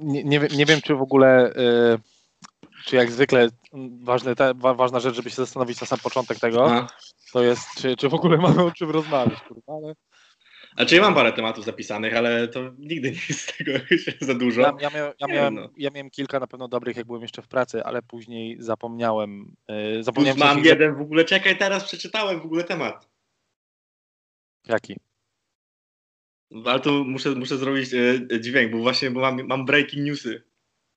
nie, nie, wiem, nie wiem, czy w ogóle, y, czy jak zwykle ważne, ważna rzecz, żeby się zastanowić na sam początek tego, A. to jest, czy, czy w ogóle mamy o czym rozmawiać, kurwa, ale Znaczy ja mam parę tematów zapisanych, ale to nigdy nie jest tego za dużo. ja, ja, mia, ja, miałem, no. ja miałem kilka na pewno dobrych, jak byłem jeszcze w pracy, ale później zapomniałem, y, Już zapomniałem mam jeden w ogóle, czekaj, teraz przeczytałem w ogóle temat. jaki. Ale tu muszę, muszę zrobić e, dźwięk, bo właśnie bo mam, mam breaking newsy.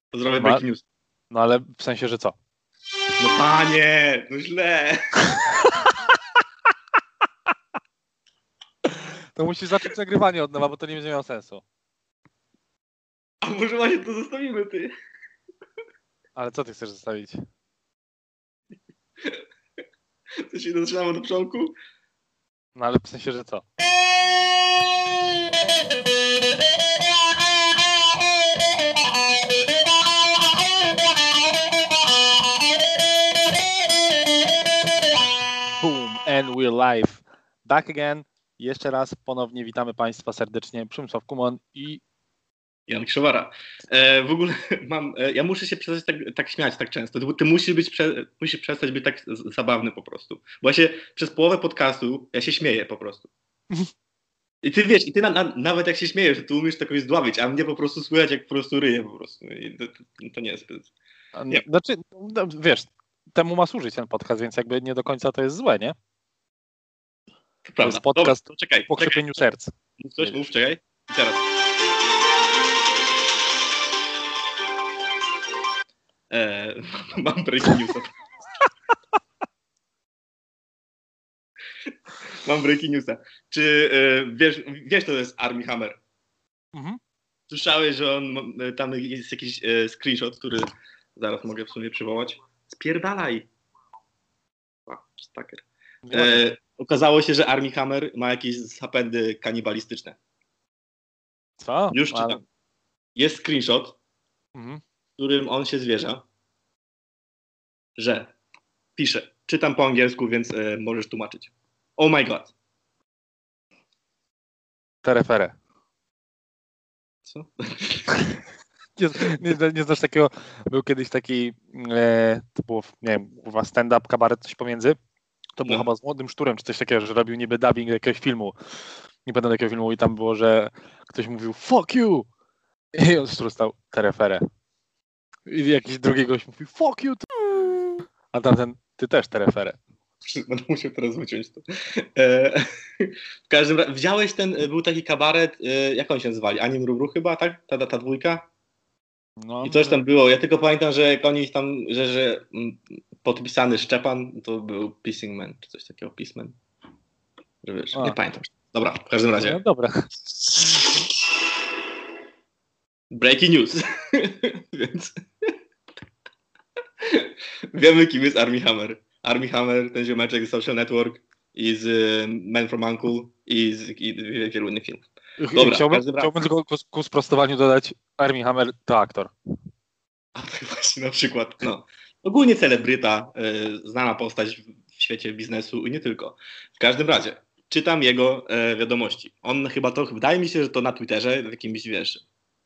To zrobię Ma- breaking news. No ale w sensie, że co? No panie, no źle. To musisz zacząć nagrywanie od nowa, bo to nie będzie miało sensu. A może właśnie to zostawimy, ty. Ale co ty chcesz zostawić? To się zaczynamy od początku? No ale w sensie, że co? Boom, and we're live. Back again. Jeszcze raz ponownie witamy Państwa serdecznie. Przemysław Kumon i Jan Krzywara. E, w ogóle mam, e, ja muszę się przestać tak, tak śmiać tak często. Ty, ty musisz, być prze, musisz przestać być tak z- zabawny po prostu. Bo ja się przez połowę podcastu, ja się śmieję po prostu. I ty wiesz, i ty na, na, nawet jak się śmiejesz, to ty umiesz to kogoś zdławić, a mnie po prostu słychać jak po prostu ryje po prostu. I to, to, to nie jest zbyt... Nie. Znaczy, no, wiesz, temu ma służyć ten podcast, więc jakby nie do końca to jest złe, nie? To prawda. jest podcast Dobra, to czekaj, Po krzepieniu serc. Coś, mów, czekaj. I teraz. E, mam breaking newsa. mam breaking newsa. Czy e, wiesz, wiesz, to jest Army Hammer? Mhm. Słyszałeś, że on, ma- tam jest jakiś e, screenshot, który zaraz mogę w sumie przywołać. Spierdalaj. A, stacker. E, okazało się, że Army Hammer ma jakieś zapędy kanibalistyczne. Co? Już Ale- czytam. Jest screenshot, Mhm. Którym on się zwierza, że pisze, czytam po angielsku, więc e, możesz tłumaczyć. Oh my god. Terefere. Co? Nie, nie, nie znasz takiego, był kiedyś taki, e, to było, nie wiem, kurwa stand-up, kabaret, coś pomiędzy. To było No. chyba z Młodym Szturem, czy coś takiego, że robił niby dubbing jakiegoś filmu. Nie pamiętam jakiego filmu i tam było, że ktoś mówił fuck you! I on Sztur stał terefere. I jakiś drugi gość mówił fuck you! ty-". A tamten, ty też terefere. Będę musiał teraz wyciąć to. E, w każdym razie, widziałeś ten, e, był taki kabaret, e, jak on się nazywali? Anim Rubru chyba, tak? Ta, ta, ta dwójka? No, I coś tam było. Ja tylko pamiętam, że jak oni tam, że, że mm, podpisany Szczepan, to był Pissing Man, czy coś takiego, Pissman. Że wiesz, A. nie pamiętam. Dobra, w każdym No razie. dobra. Breaking news. Więc wiemy, kim jest Army Hammer. Army Hammer, ten ziomeczek z Social Network i z y, Man from Uncle i z i wielu innych filmów. Dobra, chciałbym, chciałbym tylko ku, ku sprostowaniu dodać Armie Hammer to aktor. A tak właśnie na przykład, no. Ogólnie celebryta, y, znana postać w, świecie biznesu i nie tylko. W każdym razie, czytam jego e, wiadomości. On chyba to, wydaje mi się, że to na Twitterze, w jakimś, wiesz,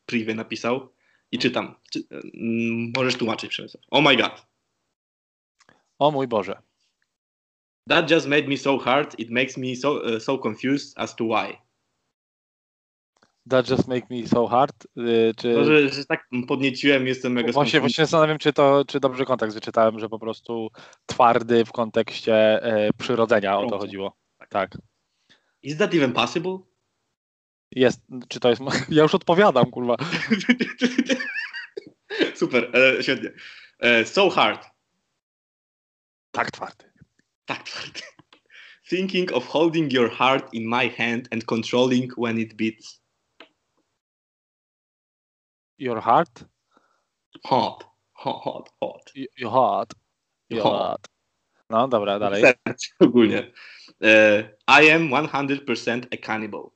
privie napisał i czytam. Czy, mm, możesz tłumaczyć, Przemysław. Oh my god. O mój Boże. That just made me so hard, it makes me so, uh, so confused as to why. That just make me so hard. y, Czy... To, że, że tak podnieciłem, jestem mega Właśnie, właśnie zastanawiam, czy to, czy dobrze kontekst wyczytałem, że po prostu twardy w kontekście e, przyrodzenia o to chodziło. Tak. Is that even possible? Jest, czy to jest. Ja już odpowiadam, kurwa. Super, e, świetnie. E, so hard. Tak twardy. Tak twardy. Thinking of holding your heart in my hand and controlling when it beats. Your heart? Hot. Hot, hot, hot. Y- Your heart. Your Hot. heart. No dobra, dalej. Ogólnie. E, I am 100% a cannibal.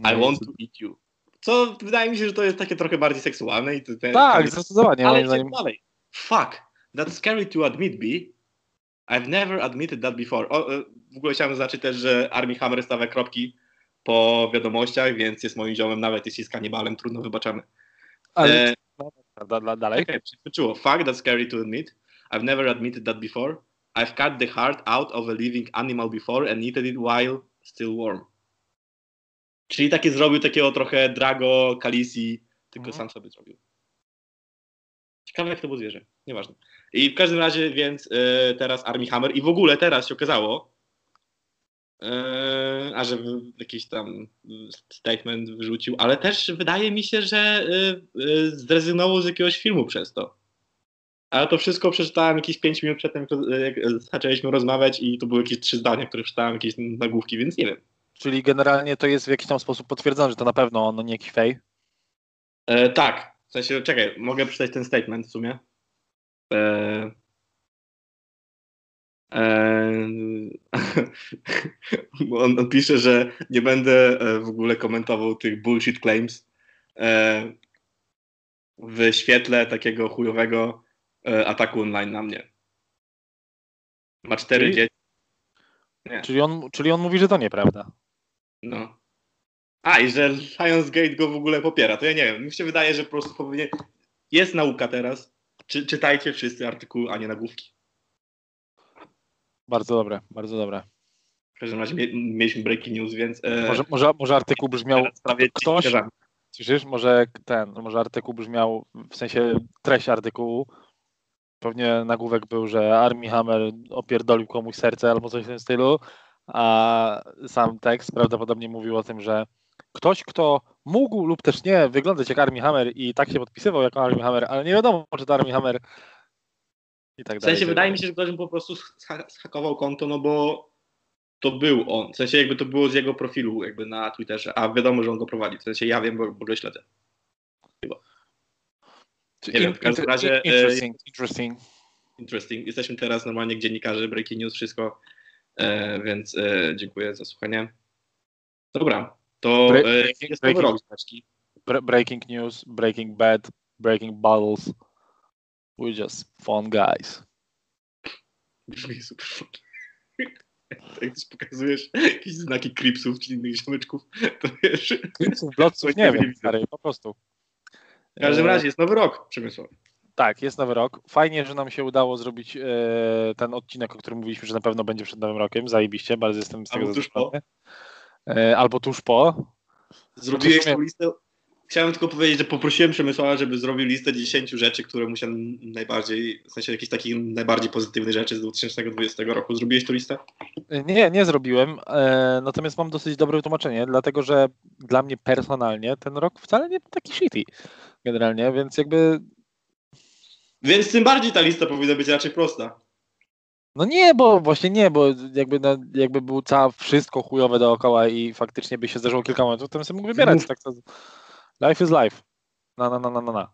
I No i want to eat you. Co wydaje mi się, że to jest takie trochę bardziej seksualne. I Tak, zdecydowanie. Ale zdaniem. dalej. Fuck, that's scary to admit, B. I've never admitted that before. O, e, w ogóle chciałem zaznaczyć też, że Army Hammer stawia kropki po wiadomościach, więc jest moim ziomem, nawet jeśli jest kanibalem, trudno wybaczamy. Ale E, da, da, dalej. Okej, przeskoczyło. Fuck, that's scary to admit. I've never admitted that before. I've cut the heart out of a living animal before and eaten it while still warm. Czyli takie zrobił takiego trochę Drago, Kalisi, tylko Mhm. sam sobie zrobił. Ciekawe jak to było zwierzę, nieważne. I w każdym razie więc e, teraz Army Hammer i w ogóle teraz się okazało, e, a że jakiś tam statement wyrzucił, ale też wydaje mi się, że e, zrezygnował z jakiegoś filmu przez to. Ale to wszystko przeczytałem jakieś 5 minut przedtem, jak, jak zaczęliśmy rozmawiać i to były jakieś trzy zdania, które czytałem, jakieś nagłówki, więc nie wiem. Czyli generalnie to jest w jakiś tam sposób potwierdzone, że to na pewno on, nie jakiś fej. E, tak, w sensie, czekaj, mogę przeczytać ten statement w sumie. E, e, on, on pisze, że nie będę e, w ogóle komentował tych bullshit claims e, w świetle takiego chujowego ataku online na mnie. Ma cztery Czyli- dzieci. Nie. Czyli on, czyli on mówi, że to nieprawda. No. A, i że Lionsgate go w ogóle popiera. To ja nie wiem. Mi się wydaje, że po prostu powinien. Jest nauka teraz. Czy, czytajcie wszyscy artykuły, a nie nagłówki. Bardzo dobre, bardzo dobre. W każdym razie mie- mieliśmy breaking news, więc. E, Może, może, może artykuł brzmiał. ktoś-. Słyszysz? Może ten, może artykuł brzmiał, w sensie treść artykułu. Pewnie nagłówek był, że Army Hammer opierdolił komuś serce albo coś w tym stylu, a sam tekst prawdopodobnie mówił o tym, że ktoś, kto mógł lub też nie wyglądać jak Army Hammer i tak się podpisywał jako Army Hammer, ale nie wiadomo, czy to Army Hammer i tak W dalej. sensie wydaje mi się, że ktoś mu po prostu scha- zhakował konto, no bo to był on. W sensie jakby to było z jego profilu jakby na Twitterze, a wiadomo, że on go prowadzi. W sensie ja wiem, bo, bo go śledzę. Czy- nie wiem, w każdym razie, e, Interesting, interesting. Interesting. Jesteśmy teraz normalnie dziennikarze, breaking news, wszystko. E, więc e, dziękuję za słuchanie. Dobra, to Bre- e, breaking- jest nowy breaking- rok, breaking news, breaking bad, breaking bottles. We're just fun guys. Brzmi super. Jak też pokazujesz jakieś znaki creepsów czy innych ziomeczków, to wiesz. Klinców, bloczców, nie Nie wiem, stary, po prostu. W każdym razie jest nowy rok, Przemysław. Tak, jest nowy rok. Fajnie, że nam się udało zrobić e, ten odcinek, o którym mówiliśmy, że na pewno będzie przed nowym rokiem. Zajebiście, bardzo jestem z tego Albo tuż po. E, albo tuż po. Zrobiłeś sumie- tą listę. Chciałem tylko powiedzieć, że poprosiłem Przemysława, żeby zrobił listę 10 rzeczy, które mu się najbardziej, w sensie jakichś takich najbardziej pozytywnych rzeczy z 2020 roku. Zrobiłeś tą listę? Nie, nie zrobiłem, e, natomiast mam dosyć dobre tłumaczenie, dlatego że dla mnie personalnie ten rok wcale nie był taki shitty generalnie, więc jakby Więc tym bardziej ta lista powinna być raczej prosta. No nie, bo właśnie nie, bo jakby, no, jakby było całe wszystko chujowe dookoła i faktycznie by się zdarzyło kilka momentów, to bym sobie mógł wybierać. Tak to, life is life. Na, na, na, na, na, na.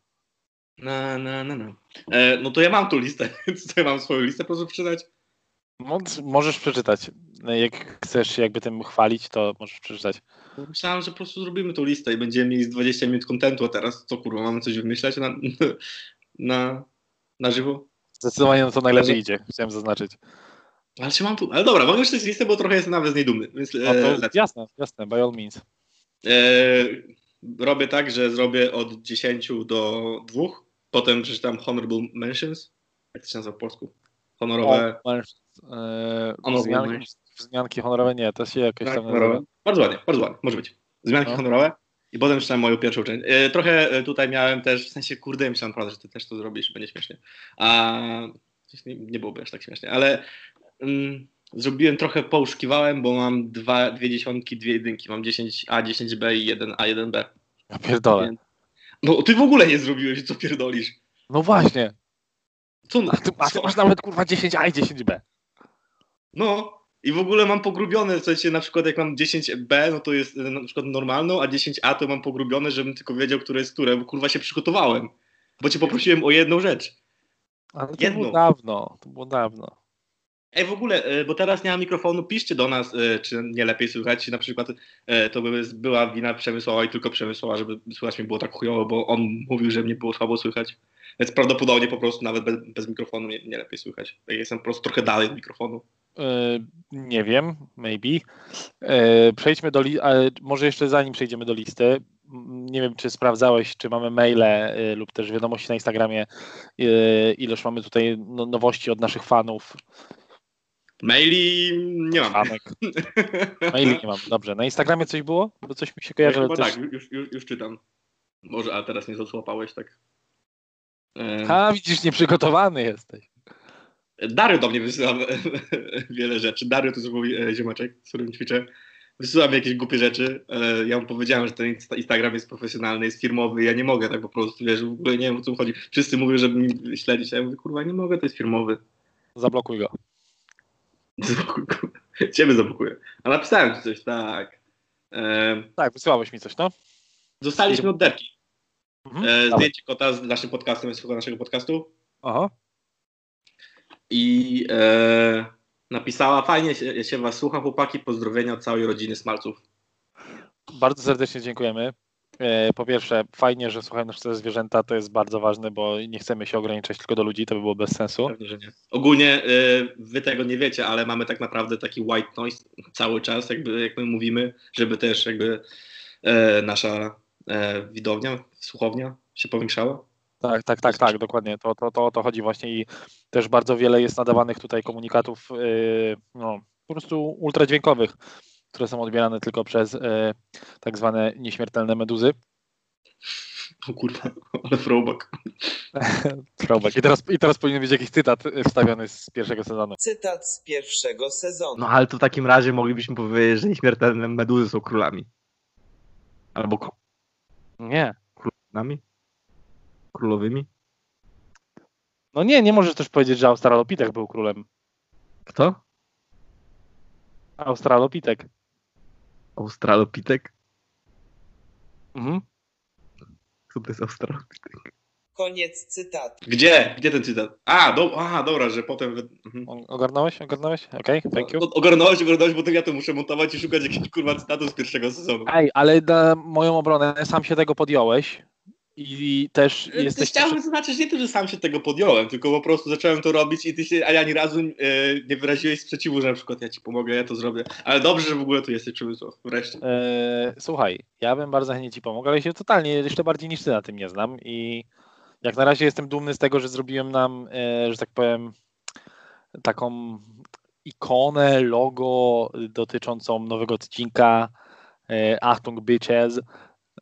Na, na, na, na. E, no to ja mam tu listę, ja mam swoją listę, proszę przeczytać. Mo- Możesz przeczytać. Jak chcesz jakby tym chwalić, to możesz przeczytać. Myślałem, że po prostu zrobimy tą listę i będziemy mieli z 20 minut kontentu, a teraz co kurwa, mamy coś wymyślać na, na, na żywo? Zdecydowanie to najlepiej idzie, chciałem zaznaczyć. Ale czy mam tu? Ale dobra, mogę przeczytać listę, bo trochę jestem nawet z niej dumny. Więc, No e, to jasne, jasne, by all means. E, robię tak, że zrobię od 10 do 2, potem przeczytam honorable mentions. Jak to się nazywa po polsku? Honorowe. O, masz, e, Honorowe wzmianki, wzmianki honorowe nie, to się jakoś Tak, tam honorowe. Bardzo ładnie, bardzo ładnie, może być. Zmianki No. honorowe. I potem przeczytam moją pierwszą część. E, trochę e, tutaj miałem też, w sensie, kurde, myślałem naprawdę, że ty też to zrobisz, będzie śmiesznie. A nie, nie byłoby aż tak śmiesznie, ale mm, zrobiłem trochę, pouszukiwałem, bo mam dwa, dwie dziesiątki, dwie jedynki. Mam 10A, 10B i 1A, 1B. Ja pierdolę. No ty w ogóle nie zrobiłeś, co pierdolisz. No właśnie, Co? a ty, a ty masz nawet kurwa 10A i 10B. No i w ogóle mam pogrubione, w sensie na przykład jak mam 10B, no to jest e, na przykład normalną, a 10A to mam pogrubione, żebym tylko wiedział, które jest które, bo kurwa się przygotowałem. Bo cię poprosiłem o jedną rzecz. Ale to Jedną. było dawno, to było dawno. Ej, w ogóle, e, bo teraz nie mam mikrofonu, piszcie do nas, e, czy nie lepiej słychać, na przykład to by była wina Przemysława i tylko Przemysława, żeby słychać mi było tak chujowo, bo on mówił, że mnie było słabo słychać. Więc prawdopodobnie po prostu nawet bez, bez mikrofonu nie, nie lepiej słychać. Jestem po prostu trochę dalej od mikrofonu. Nie wiem, maybe. E, przejdźmy do listy, może jeszcze zanim przejdziemy do listy, nie wiem, czy sprawdzałeś, czy mamy maile e, lub też wiadomości na Instagramie, ileż mamy tutaj no, nowości od naszych fanów. Maili nie mam. Fanek. Maili nie mam, dobrze. Na Instagramie coś było? Bo coś mi się kojarzy. Ja też... Tak, już, już, już czytam. Może, a teraz nie zasłapałeś tak. A, widzisz, nieprzygotowany jesteś. Dario do mnie wysyła wiele rzeczy. Dario to jest mój e, ziomeczek, z którym ćwiczę. Wysyła mi jakieś głupie rzeczy. E, ja mu powiedziałem, że ten Instagram jest profesjonalny, jest firmowy. Ja nie mogę tak po prostu, wiesz, w ogóle nie wiem o co chodzi. Wszyscy mówią, żeby mi śledzić, ja mówię, kurwa, nie mogę, to jest firmowy. Zablokuj go. Zablokuj go. Ciebie zablokuję. A napisałem ci coś, tak. E... Tak, wysłałeś mi coś, no. Zostaliśmy od derki. Mhm, e, zdjęcie kota z naszym podcastem, jest słucha naszego podcastu. Aha i e, napisała, fajnie się, się was słucha chłopaki, pozdrowienia od całej rodziny Smalców. Bardzo serdecznie dziękujemy. E, po pierwsze, fajnie, że słuchają nas te zwierzęta, to jest bardzo ważne, bo nie chcemy się ograniczać tylko do ludzi, to by było bez sensu. Pewnie, że nie. Ogólnie e, wy tego nie wiecie, ale mamy tak naprawdę taki white noise cały czas, jakby jak my mówimy, żeby też jakby e, nasza widownia, słuchownia się powiększała. Tak, tak, tak, tak, dokładnie. To, to, to o to chodzi właśnie i też bardzo wiele jest nadawanych tutaj komunikatów yy, no, po prostu ultradźwiękowych, które są odbierane tylko przez yy, tak zwane nieśmiertelne meduzy. O kurwa, ale throwback. throwback. I teraz, I teraz powinien być jakiś cytat wstawiony z pierwszego sezonu. Cytat z pierwszego sezonu. No ale to w takim razie moglibyśmy powiedzieć, że nieśmiertelne meduzy są królami. Albo... Nie. Królami? Królowymi? No nie, nie możesz też powiedzieć, że Australopitek był królem. Kto? Australopitek. Australopitek? Mhm. Co to jest Australopitek? Koniec cytatu. Gdzie? Gdzie ten cytat? A, do, aha, dobra, że potem... Mhm. Ogarnąłeś? Ogarnąłeś? Okej, okay, thank you. Ogarnąłeś, ogarnąłeś, bo to ja to muszę montować i szukać jakichś kurwa cytatów z pierwszego sezonu. Ej, ale na moją obronę sam się tego podjąłeś i też jesteś... Chciałbym zaznaczyć nie to, że sam się tego podjąłem, tylko po prostu zacząłem to robić i ty się, a ja ani razu e, nie wyraziłeś sprzeciwu, że na przykład ja ci pomogę, ja to zrobię. Ale dobrze, że w ogóle tu jesteś, Przemysław, wreszcie. E, słuchaj, ja bym bardzo chętnie ci pomógł, ale się totalnie, jeszcze bardziej niż ty na tym nie znam i jak na razie jestem dumny z tego, że zrobiłem nam, e, że tak powiem, taką ikonę, logo dotyczącą nowego odcinka e, Achtung Bitches,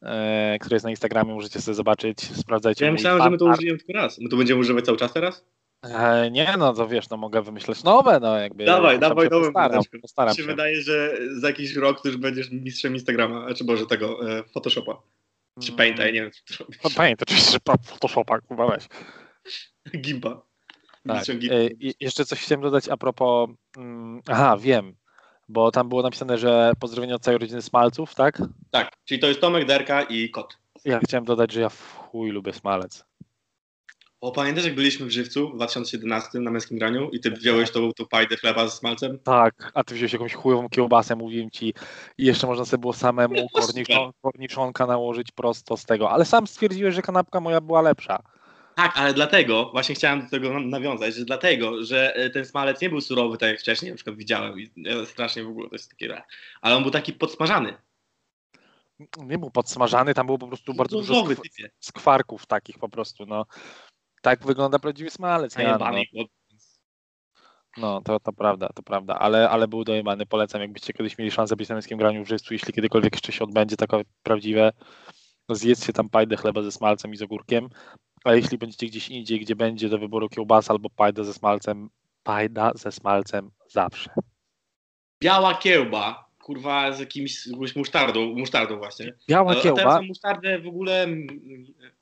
e, które jest na Instagramie, możecie sobie zobaczyć, sprawdzajcie. Ja myślałem, że my to użyjemy tylko raz. My to będziemy używać cały czas teraz? E, nie, no to wiesz, no mogę wymyśleć nowe, no jakby. Dawaj, dawaj nowe. Postaram, postaram się. wydaje, że za jakiś rok już będziesz mistrzem Instagrama, czy Boże tego, e, Photoshopa. Czy mm. Painta, ja nie wiem, co to robisz. No, Paint, oczywiście, Photoshopa, kurwa weź. Gimpa. Tak. E, jeszcze coś chciałem dodać a propos, mm, aha, wiem, bo tam było napisane, że pozdrowienia od całej rodziny Smalców, tak? Tak, czyli to jest Tomek, Derka i kot. Ja chciałem dodać, że ja w chuj lubię Smalec. O, pamiętasz jak byliśmy w Żywcu w 2011 na męskim graniu i ty wziąłeś tą, tą pajdę chleba z smalcem? Tak, a ty wziąłeś jakąś chujową kiełbasę, mówiłem ci. I jeszcze można sobie było samemu korniczon, korniczonka nałożyć prosto z tego. Ale sam stwierdziłeś, że kanapka moja była lepsza. Tak, ale dlatego, właśnie chciałem do tego nawiązać, że dlatego, że e, ten smalec nie był surowy, tak jak wcześniej na przykład widziałem i ja strasznie w ogóle to jest takie, ale on był taki podsmażany. Nie był podsmażany, tam było po prostu bardzo dużo skw- skwarków takich po prostu, no. Tak wygląda prawdziwy smalec. Nie, no. no, to, to prawda, to prawda, ale, ale był dojebany, polecam, jakbyście kiedyś mieli szansę być na męskim graniu w Żywcu, jeśli kiedykolwiek jeszcze się odbędzie takie prawdziwe, zjedzcie tam pajdę chleba ze smalcem i z ogórkiem, a jeśli będziecie gdzieś indziej, gdzie będzie do wyboru kiełbasa albo pajda ze smalcem, pajda ze smalcem zawsze. Biała kiełba, kurwa z jakimś, jakąś musztardą, musztardą właśnie. Biała kiełba. Teraz musztardę w ogóle,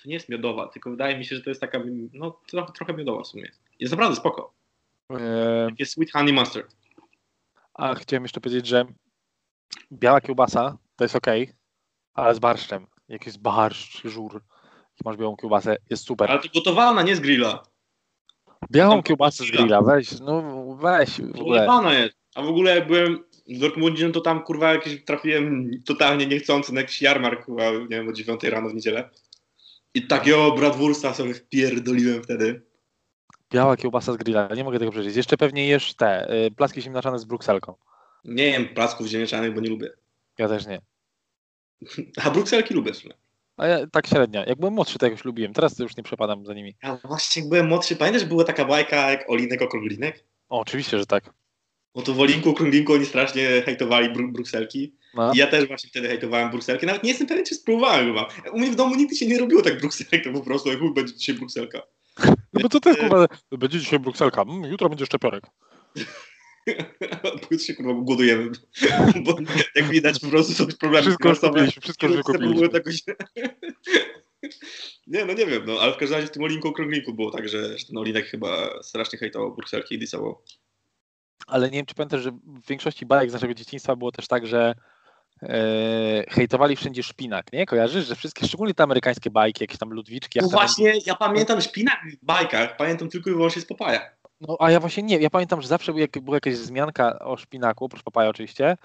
to nie jest miodowa, tylko wydaje mi się, że to jest taka, no trochę, trochę miodowa w sumie. Jest naprawdę spoko. Eee... Jest sweet honey mustard. A chciałem jeszcze powiedzieć, że biała kiełbasa to jest ok, ale z barszczem. Jak jest barszcz, żur, masz białą kiełbasę, jest super. Ale to gotowana, nie z grilla. Białą kiełbasę z grilla, weź, no weź. W ogóle. Gotowana jest. A w ogóle jak byłem w Dortmundzie, no to tam kurwa jakieś trafiłem totalnie niechcący na jakiś jarmark, kurwa, nie wiem, o 9 rano w niedzielę. I takiego bratwursta sobie wpierdoliłem wtedy. Biała kiełbasa z grilla, nie mogę tego przeżyć. Jeszcze pewnie jesz te y, placki ziemniaczane z brukselką. Nie jem placków ziemniaczanych, bo nie lubię. Ja też nie. A brukselki lubię w sumie. A ja tak średnio. Jak byłem młodszy, to jakoś lubiłem. Teraz to już nie przepadam za nimi. Ja właśnie jak byłem młodszy, pamiętasz, była taka bajka jak Olinek Okrąglinek? O, oczywiście, że tak. No to w Olinku Okrąglinku oni strasznie hejtowali bru brukselki. No. I ja też właśnie wtedy hejtowałem brukselki. Nawet nie jestem pewien, czy spróbowałem chyba. U mnie w domu nigdy się nie robiło tak brukselek, to po prostu jak będzie dzisiaj brukselka. No bo to też kurwa, będzie dzisiaj brukselka, mm, jutro będzie szczepiorek. Pójdź się kurwa głodujemy. Bo jak widać po prostu są problemy Wszystko już kupiliśmy, wszystko już wykupiliśmy. jakoś... Nie, no nie wiem, no, ale w każdym razie w tym Olinku Okrąglinku było tak, że, że ten Olinek chyba strasznie hejtował brukselki i disował. Ale nie wiem, czy pamiętasz, że w większości bajek z naszego dzieciństwa było też tak, że e, hejtowali wszędzie szpinak, nie? Kojarzysz, że wszystkie, szczególnie te amerykańskie bajki, jakieś tam Ludwiczki. No właśnie, ja pamiętam szpinak w bajkach, pamiętam tylko i wyłącznie z Popaja. No a ja właśnie nie, ja pamiętam, że zawsze jak była jakaś wzmianka o szpinaku, proszę papaja oczywiście,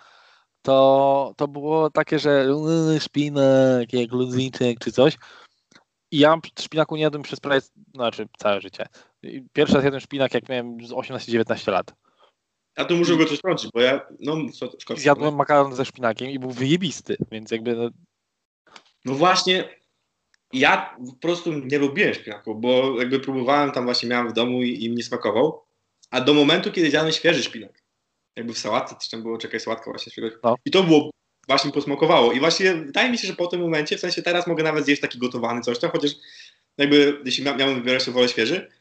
to, to było takie, że "Yy, szpinak, jak czy coś. I ja szpinaku nie jadłem przez prawie, znaczy całe życie. Pierwszy raz jadłem szpinak, jak miałem z 18-19 lat. A tu muszę go coś trącić, bo ja, no, szkoda. Zjadłem makaron ze szpinakiem i był wyjebisty, więc jakby no, No właśnie, ja po prostu nie lubiłem szpinaku, bo jakby próbowałem, tam właśnie miałem w domu i, i mi nie smakował, a do momentu, kiedy zjadłem świeży szpinak, jakby w sałatce, coś tam było, czekaj, sałatka właśnie świeżego, No. i to było, właśnie posmakowało i właśnie wydaje mi się, że po tym momencie, w sensie teraz mogę nawet zjeść taki gotowany coś tam, chociaż jakby, jeśli mia miałem wybierać, to wolę świeży,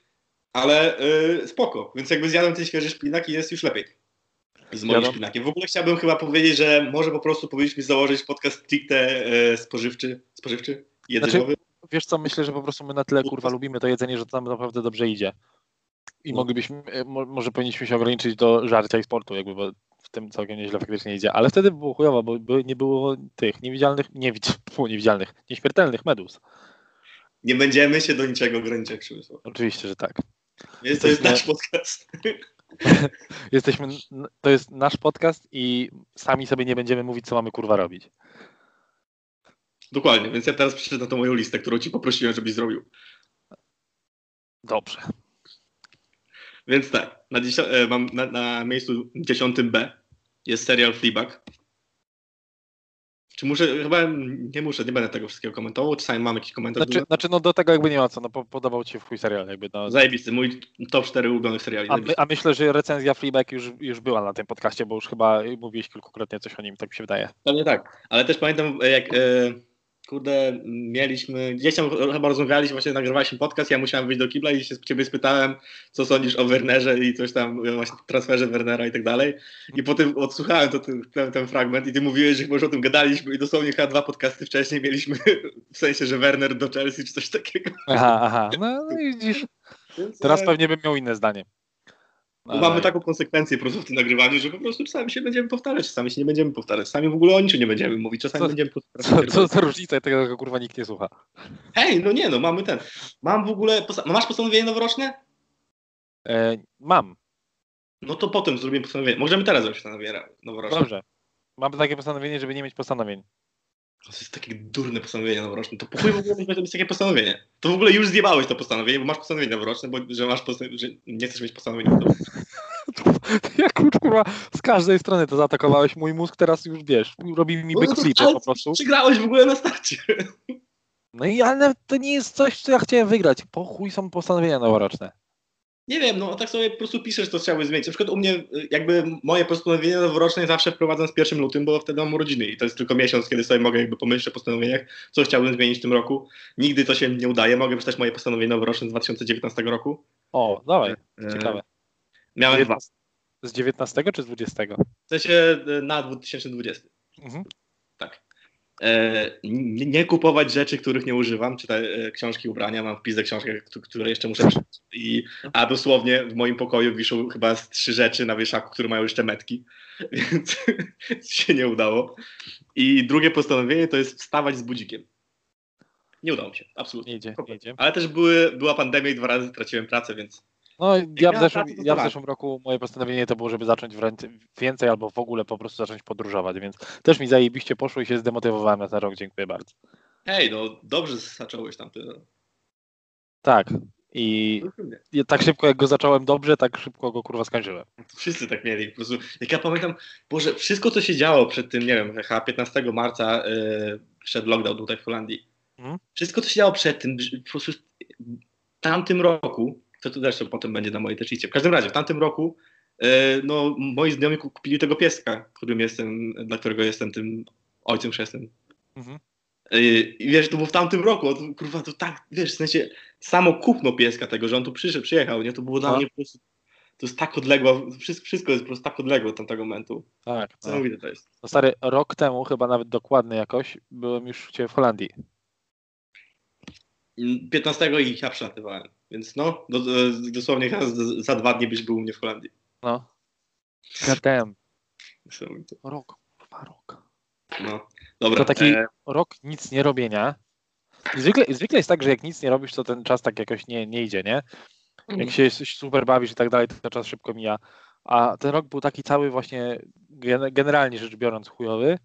ale yy, spoko, więc jakby zjadłem ten świeży szpinak i jest już lepiej. Z moim Wiadomo. szpinakiem. W ogóle chciałbym chyba powiedzieć, że może po prostu powinniśmy założyć podcast stricte e, spożywczy, spożywczy, jedzeniowy. wiesz co, myślę, że po prostu my na tyle kurwa lubimy to jedzenie, że to nam naprawdę dobrze idzie. I No. moglibyśmy, e, mo, może powinniśmy się ograniczyć do żarcia i sportu, jakby, bo w tym całkiem nieźle faktycznie idzie. Ale wtedy było chujowo, bo nie było tych niewidzialnych, nie niewidzialnych, nieśmiertelnych medus. Nie będziemy się do niczego ograniczać, Przemysław. Oczywiście, że tak. Więc to jest nasz podcast. Jesteśmy, to jest nasz podcast i sami sobie nie będziemy mówić, co mamy kurwa robić. Dokładnie, więc ja teraz przeczytam tą moją listę, którą ci poprosiłem, żebyś zrobił. Dobrze. Więc tak, na, e, mam na, na miejscu dziesiątym B jest serial Fleabag. Czy muszę, chyba nie muszę, nie będę tego wszystkiego komentował, czasami mam jakiś komentarz. Znaczy, znaczy no do tego jakby nie ma co, no po, podobał ci się w chuj serial, jakby no. Zajebisty, mój top 4 ulubionych seriali. A, my, a myślę, że recenzja Fleabag już, już była na tym podcaście, bo już chyba mówiłeś kilkukrotnie coś o nim, tak mi się wydaje. Pewnie tak, ale też pamiętam jak, e, kurde, mieliśmy, gdzieś tam chyba rozmawialiśmy, właśnie nagrywaliśmy podcast, ja musiałem wyjść do kibla i się ciebie spytałem, co sądzisz o Wernerze i coś tam, właśnie transferze Wernera i tak dalej. I potem odsłuchałem to, ten, ten, fragment i ty mówiłeś, że chyba już o tym gadaliśmy i dosłownie chyba dwa podcasty wcześniej mieliśmy, w sensie, że Werner do Chelsea czy coś takiego. Aha, aha. No, no i widzisz, Więc, teraz e, pewnie bym miał inne zdanie. Bo mamy taką konsekwencję po prostu w tym nagrywaniu, że po prostu czasami się będziemy powtarzać, czasami się nie będziemy powtarzać, czasami w ogóle o niczym nie będziemy mówić, czasami Co- będziemy Co, co za różnica, tego tego kurwa nikt nie słucha. Hej, no nie no, mamy ten. Mam w ogóle. Posta- masz postanowienie noworoczne? E, mam, No to potem zrobimy postanowienie. Możemy teraz zrobić postanowienie noworoczne. dobrze. Mam takie postanowienie, żeby nie mieć postanowień. To jest takie durne postanowienie noworoczne. To po chuj w ogóle mieć mieć takie postanowienie. To w ogóle już zjebałeś to postanowienie, bo masz postanowienie noworoczne, bo że masz że nie chcesz mieć postanowień. To... Jak kurwa z każdej strony to zaatakowałeś, mój mózg teraz już wiesz, robi mi No to- backflipy po prostu. Przegrałeś w ogóle na starcie. No i ale to nie jest coś, co ja chciałem wygrać. Po chuj są postanowienia noworoczne. Nie wiem, no tak sobie po prostu piszesz, to chciałbyś zmienić. Na przykład u mnie jakby moje postanowienie noworoczne zawsze wprowadzam z 1 lutym, bo wtedy mam urodziny i to jest tylko miesiąc, kiedy sobie mogę jakby pomyśleć o postanowieniach, co chciałbym zmienić w tym roku. Nigdy to się nie udaje. Mogę przeczytać moje postanowienie noworoczne z 2019 roku. O, dawaj, E, ciekawe. Miałem dwa. Z 19 czy z 20? W sensie e, na 2020. Mhm. E, nie, kupować rzeczy, których nie używam, czy te e, książki, ubrania, mam wpis do książek, któ- które jeszcze muszę przeczytać. I, a dosłownie w moim pokoju wiszą chyba z trzy rzeczy na wieszaku, które mają jeszcze metki, więc się nie udało. I drugie postanowienie to jest wstawać z budzikiem. Nie udało mi się, absolutnie. Nie idzie, idzie. Ale też były, była pandemia i dwa razy straciłem pracę, więc No ja w, zeszłym, ja w zeszłym roku moje postanowienie to było, żeby zacząć wręcz więcej albo w ogóle po prostu zacząć podróżować, więc też mi zajebiście poszło i się zdemotywowałem na ten rok, dziękuję bardzo. hej, no dobrze zacząłeś tam. Ty. Tak. I tak szybko jak go zacząłem dobrze, tak szybko go kurwa skończyłem. Wszyscy tak mieli. Po prostu, jak ja pamiętam, Boże, wszystko co się działo przed tym, nie wiem, chyba 15 marca yy, przed lockdown tutaj w Holandii. Mhm. Wszystko co się działo przed tym, po prostu w tamtym roku, to to zresztą potem będzie na mojej też liście. W każdym razie, w tamtym roku yy, no, moi znajomi kupili tego pieska, którym jestem, dla którego jestem tym ojcem chrzestnym. Mhm. Yy, I wiesz, to było w tamtym roku, to, kurwa, to tak, wiesz, w sensie samo kupno pieska tego, że on tu przyszedł, przyjechał, nie, to było dla No. mnie po prostu, to jest tak odległo, wszystko, wszystko jest po prostu tak odległe od tamtego momentu. Tak. Niesamowite to jest. No stary, rok temu, chyba nawet dokładnie jakoś, byłem już u ciebie w Holandii. I 15 i ja przylatywałem, więc no, do, do, dosłownie chyba za, za dwa dni byś był u mnie w Holandii. No. Niesamowite. Rok, kurwa, rok. No, dobra. To taki e, rok nic nie robienia. Zwykle, zwykle jest tak, że jak nic nie robisz, to ten czas tak jakoś nie, nie idzie, nie? Jak się super bawisz i tak dalej, to ten czas szybko mija. A ten rok był taki cały właśnie, gen- generalnie rzecz biorąc, chujowy.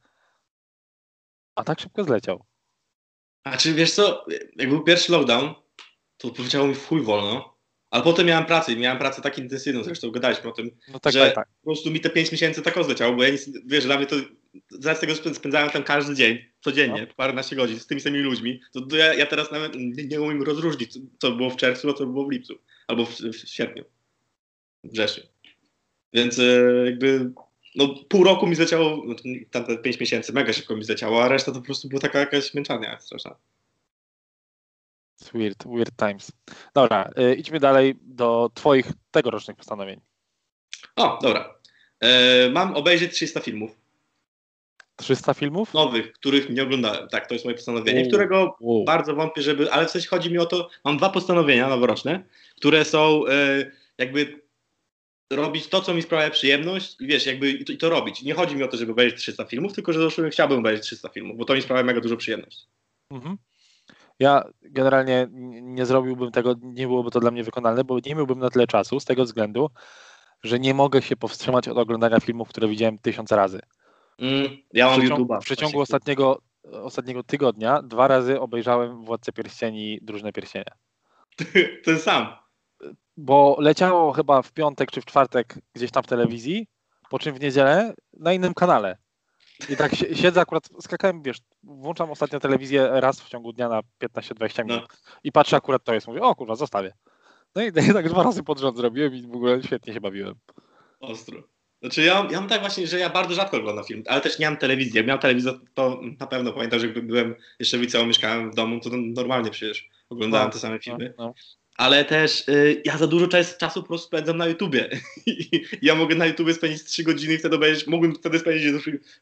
A tak szybko zleciał. A czy wiesz co, jak był pierwszy lockdown, to powiedziało mi w chuj wolno, ale potem miałem pracę i miałem pracę tak intensywną, zresztą gadaliśmy o tym, No tak, że tak, tak. po prostu mi te 5 miesięcy tak zleciało, bo ja nic, wiesz, dla mnie to, z tego spę- spędzałem tam każdy dzień, codziennie, No. paręnaście godzin z tymi samymi ludźmi, to, to ja, ja teraz nawet nie, nie umiem rozróżnić, co, co było w czerwcu, a co było w lipcu, albo w, w sierpniu, w wrześniu. Więc e, jakby, no pół roku mi zleciało, no, to tam te 5 miesięcy mega szybko mi zleciało, a reszta to po prostu była taka jakaś męczarnia straszna. It's weird, weird times. Dobra, y, idźmy dalej do twoich tegorocznych postanowień. O, dobra. E, mam obejrzeć 300 filmów 300 filmów? nowych, których nie oglądałem. Tak, to jest moje postanowienie, Wow. którego Wow. bardzo wątpię, żeby. Ale w sensie chodzi mi o to, mam dwa postanowienia noworoczne, które są e, jakby robić to, co mi sprawia przyjemność i wiesz, jakby i to, i to robić. Nie chodzi mi o to, żeby obejrzeć 300 filmów, tylko że zresztą chciałbym obejrzeć 300 filmów, bo to mi sprawia mega dużo przyjemność. Mhm. Ja generalnie nie zrobiłbym tego, nie byłoby to dla mnie wykonalne, bo nie miałbym na tyle czasu z tego względu, że nie mogę się powstrzymać od oglądania filmów, które widziałem tysiące razy. Mm, ja mam przeciągu, YouTube'a. w przeciągu ostatniego, ostatniego tygodnia dwa razy obejrzałem Władcę Pierścieni, Drużne Pierścienia. Ten sam. Bo leciało chyba w piątek czy w czwartek gdzieś tam w telewizji, po czym w niedzielę na innym kanale. I tak si- siedzę akurat, skakałem, wiesz, włączam ostatnio telewizję raz w ciągu dnia na 15-20 minut i patrzę akurat to jest, mówię, o kurwa, zostawię. No i, tak dwa razy pod rząd zrobiłem i w ogóle świetnie się bawiłem. Ostro. Znaczy ja, ja mam tak właśnie, że ja bardzo rzadko oglądam film, ale też nie mam telewizji. Jak miałem telewizor, to na pewno pamiętam, że jakby byłem jeszcze w liceum, mieszkałem w domu, to normalnie przecież oglądałem No, te same filmy. No, no. Ale też y, ja za dużo czas, czasu po prostu spędzam na YouTubie. Ja mogę na YouTubie spędzić 3 godziny i wtedy obejrzeć, mógłbym wtedy spędzić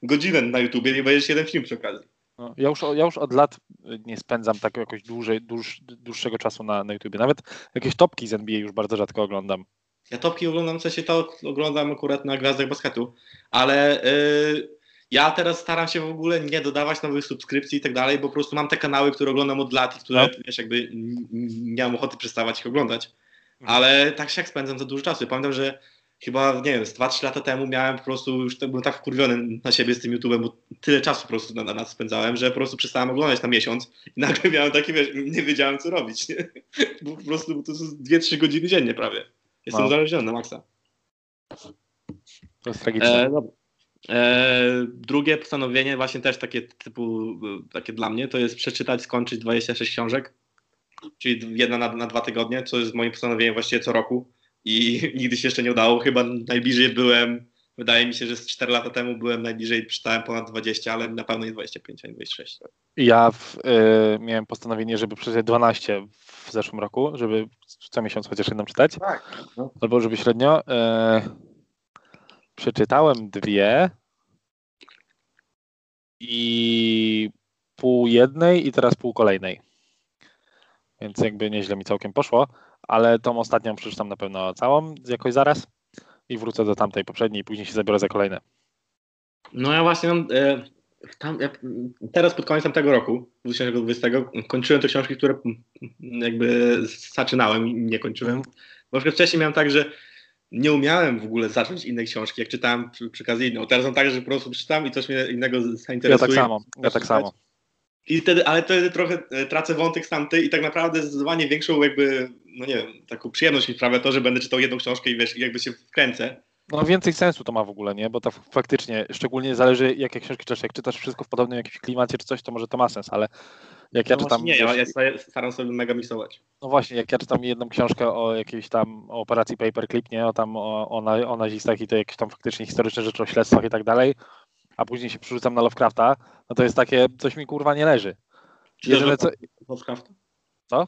godzinę na YouTubie i obejrzeć jeden film przy okazji. No, ja, już, ja już od lat y, nie spędzam tak jakoś dłużej, dłuż, dłuższego czasu na, na YouTubie. Nawet jakieś topki z NBA już bardzo rzadko oglądam. Ja topki oglądam, w sensie to oglądam akurat na Gwiazdach Basketu, ale y, ja teraz staram się w ogóle nie dodawać nowych subskrypcji i tak dalej, bo po prostu mam te kanały, które oglądam od lat i które, No. wiesz, jakby nie mam ochoty przestawać ich oglądać. Mhm. Ale tak się jak spędzam za dużo czasu. Ja Pamiętam, że chyba, nie wiem, z 2-3 lata temu miałem po prostu, już tak, byłem tak wkurwiony na siebie z tym YouTube'em, bo tyle czasu po prostu na, na nas spędzałem, że po prostu przestałem oglądać na miesiąc i nagle miałem takie, wiesz, nie wiedziałem co robić, nie? Bo po prostu to są 2-3 godziny dziennie prawie. Jestem No. uzależniony na maksa. To jest tragiczne. E, dobra. E, drugie postanowienie, właśnie też takie typu, e, takie dla mnie, to jest przeczytać, skończyć 26 książek, czyli jedna na, na dwa tygodnie, co jest moim postanowieniem właściwie co roku i nigdy się jeszcze nie udało. Chyba najbliżej byłem, wydaje mi się, że z 4 lata temu byłem najbliżej, przeczytałem ponad 20, ale na pewno nie 25, ani 26. Ja w, y, miałem postanowienie, żeby przeczytać 12 w zeszłym roku, żeby co miesiąc chociaż jedną czytać, Tak. No. albo żeby średnio. Y, przeczytałem dwie i pół jednej i teraz pół kolejnej. Więc jakby nieźle mi całkiem poszło, ale tą ostatnią przeczytam na pewno całą jakoś zaraz i wrócę do tamtej poprzedniej i później się zabiorę za kolejne. No ja właśnie mam, e, tam, ja, teraz pod końcem tego roku, 2020, kończyłem te książki, które jakby zaczynałem i nie kończyłem. Bo wcześniej miałem tak, że nie umiałem w ogóle zacząć innej książki, jak czytałem przy, przy okazji inną. Teraz mam tak, że po prostu przeczytam i coś mnie innego Ja zainteresuje. tak samo, ja tak samo. I wtedy, ale wtedy trochę e, tracę wątek z tamtej i tak naprawdę zdecydowanie większą jakby, no nie wiem, taką przyjemność mi sprawia to, że będę czytał jedną książkę i wiesz, jakby się wkręcę. No więcej sensu to ma w ogóle, nie? Bo to faktycznie, szczególnie zależy jakie książki czytasz. Jak czytasz wszystko w podobnym jakimś klimacie czy coś, to może to ma sens, ale jak ja no czytam... Nie, ja, ja staram sobie mega miksować. No właśnie, jak ja czytam jedną książkę o jakiejś tam o operacji Paperclip, nie? O tam o, o, na, o nazistach i to jakieś tam faktycznie historyczne rzeczy o śledztwach i tak dalej, a później się przerzucam na Lovecrafta, no to jest takie, coś mi kurwa nie leży. Czy Jedyne co... Lovecrafta? Co?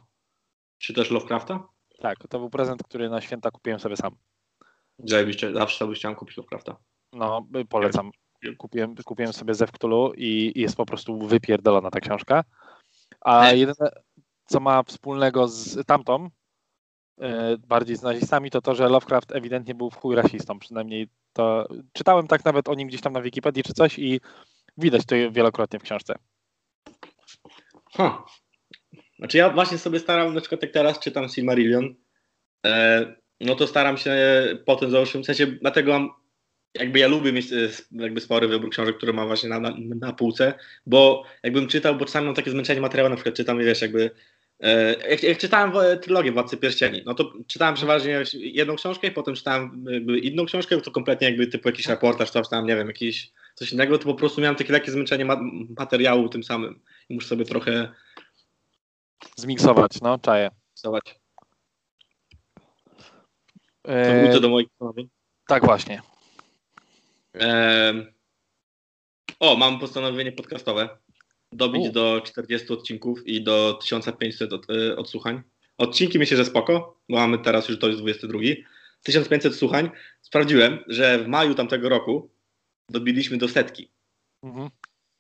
Czy też Lovecrafta? Tak, to był prezent, który na święta kupiłem sobie sam. Zajebiście, zawsze sobie chciałem kupić Lovecrafta. No, polecam. Kupiłem, kupiłem sobie Zew Cthulhu i i jest po prostu wypierdolona ta książka. A jedyne, co ma wspólnego z tamtą, e, bardziej z nazistami, to to, że Lovecraft ewidentnie był w chuj rasistą. Przynajmniej to czytałem tak nawet o nim gdzieś tam na Wikipedii czy coś i widać to wielokrotnie w książce. Huh. Znaczy ja właśnie sobie staram, na przykład jak teraz czytam Silmarillion, e, no to staram się po tym założyć, w sensie dlatego mam, jakby ja lubię mieć e, jakby spory wybór książek, które mam właśnie na, na, na półce, bo jakbym czytał, bo czasami mam takie zmęczenie materiału, na przykład czytam, wiesz, jakby e, jak, jak czytałem w- trylogię Władcy Pierścieni, no to czytałem przeważnie jedną książkę i potem czytałem inną książkę, to kompletnie jakby typu jakiś reportaż, coś tam, nie wiem, jakiś coś innego, to po prostu miałem takie lekkie zmęczenie ma- materiału tym samym i muszę sobie trochę Zmiksować, no, czaję. Zobacz. To E, wrócę do moich postanowień. tak właśnie. Ehm, o, mam postanowienie podcastowe. Dobić U. do 40 odcinków i do 1500 od, y, odsłuchań. Odcinki myślę, że spoko, bo mamy teraz już to jest 22. 1500 słuchań. Sprawdziłem, że w maju tamtego roku dobiliśmy do setki. Mhm.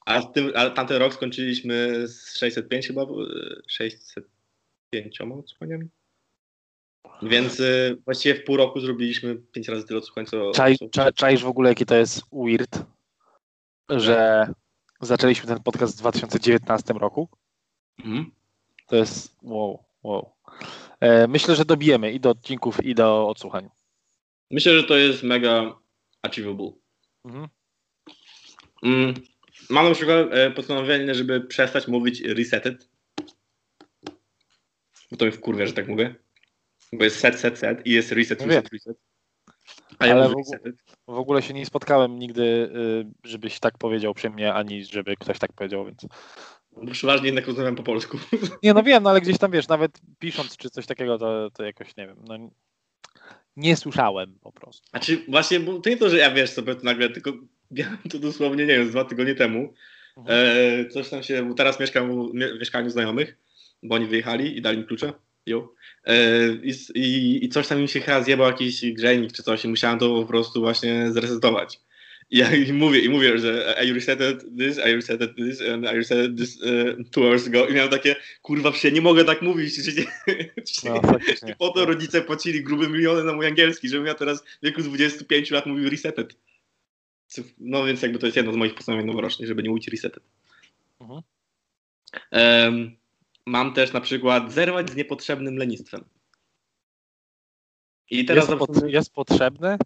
A, w tym, a tamten rok skończyliśmy z 605 chyba, y, 605 odsłuchaniami. Więc y, właściwie w pół roku zrobiliśmy 5 razy tyle odsłuchań, co... Czaj, cza, czaisz w ogóle, jaki to jest weird, że zaczęliśmy ten podcast w 2019 roku? Mhm. To jest wow, wow. E, myślę, że dobijemy i do odcinków, i do odsłuchań. Myślę, że to jest mega achievable. Mhm. Mm, mam na przykład e, postanowienie, żeby przestać mówić reseted. Bo to mi wkurwia, że tak mówię. Bo jest set, set, set i jest reset, No reset, reset. A ja Ale w. W ogóle się nie spotkałem nigdy, y, żebyś tak powiedział przy mnie, ani żeby ktoś tak powiedział, więc. Bo przeważnie jednak rozmawiam po polsku. Nie, no wiem, no ale gdzieś tam wiesz, nawet pisząc czy coś takiego, to, to jakoś nie wiem. No, nie słyszałem po prostu. Znaczy właśnie, bo to nie to, że ja wiesz sobie to nagle, tylko miałem to dosłownie, nie wiem, dwa tygodnie temu. Mhm. E, coś tam się, bo teraz mieszkam w mie- mieszkaniu znajomych, bo oni wyjechali i dali mi klucze. Jo. E, i, i, I coś tam im się chyba zjebał jakiś grzejnik czy coś i musiałem to po prostu właśnie zresetować. I ja im mówię, i mówię, że I reseted this, I reseted this, and I reseted this uh, two hours ago. I miałem takie, kurwa, przecież nie mogę tak mówić. Przecież, No. I po to rodzice płacili grube miliony na mój angielski, żebym ja teraz w wieku 25 lat mówił reseted. No więc jakby to jest jedno z moich postanowień noworocznych, żeby nie mówić reseted. Mhm. Em, mam też na przykład zerwać z niepotrzebnym lenistwem. I teraz Jest, przykład- jest potrzebne?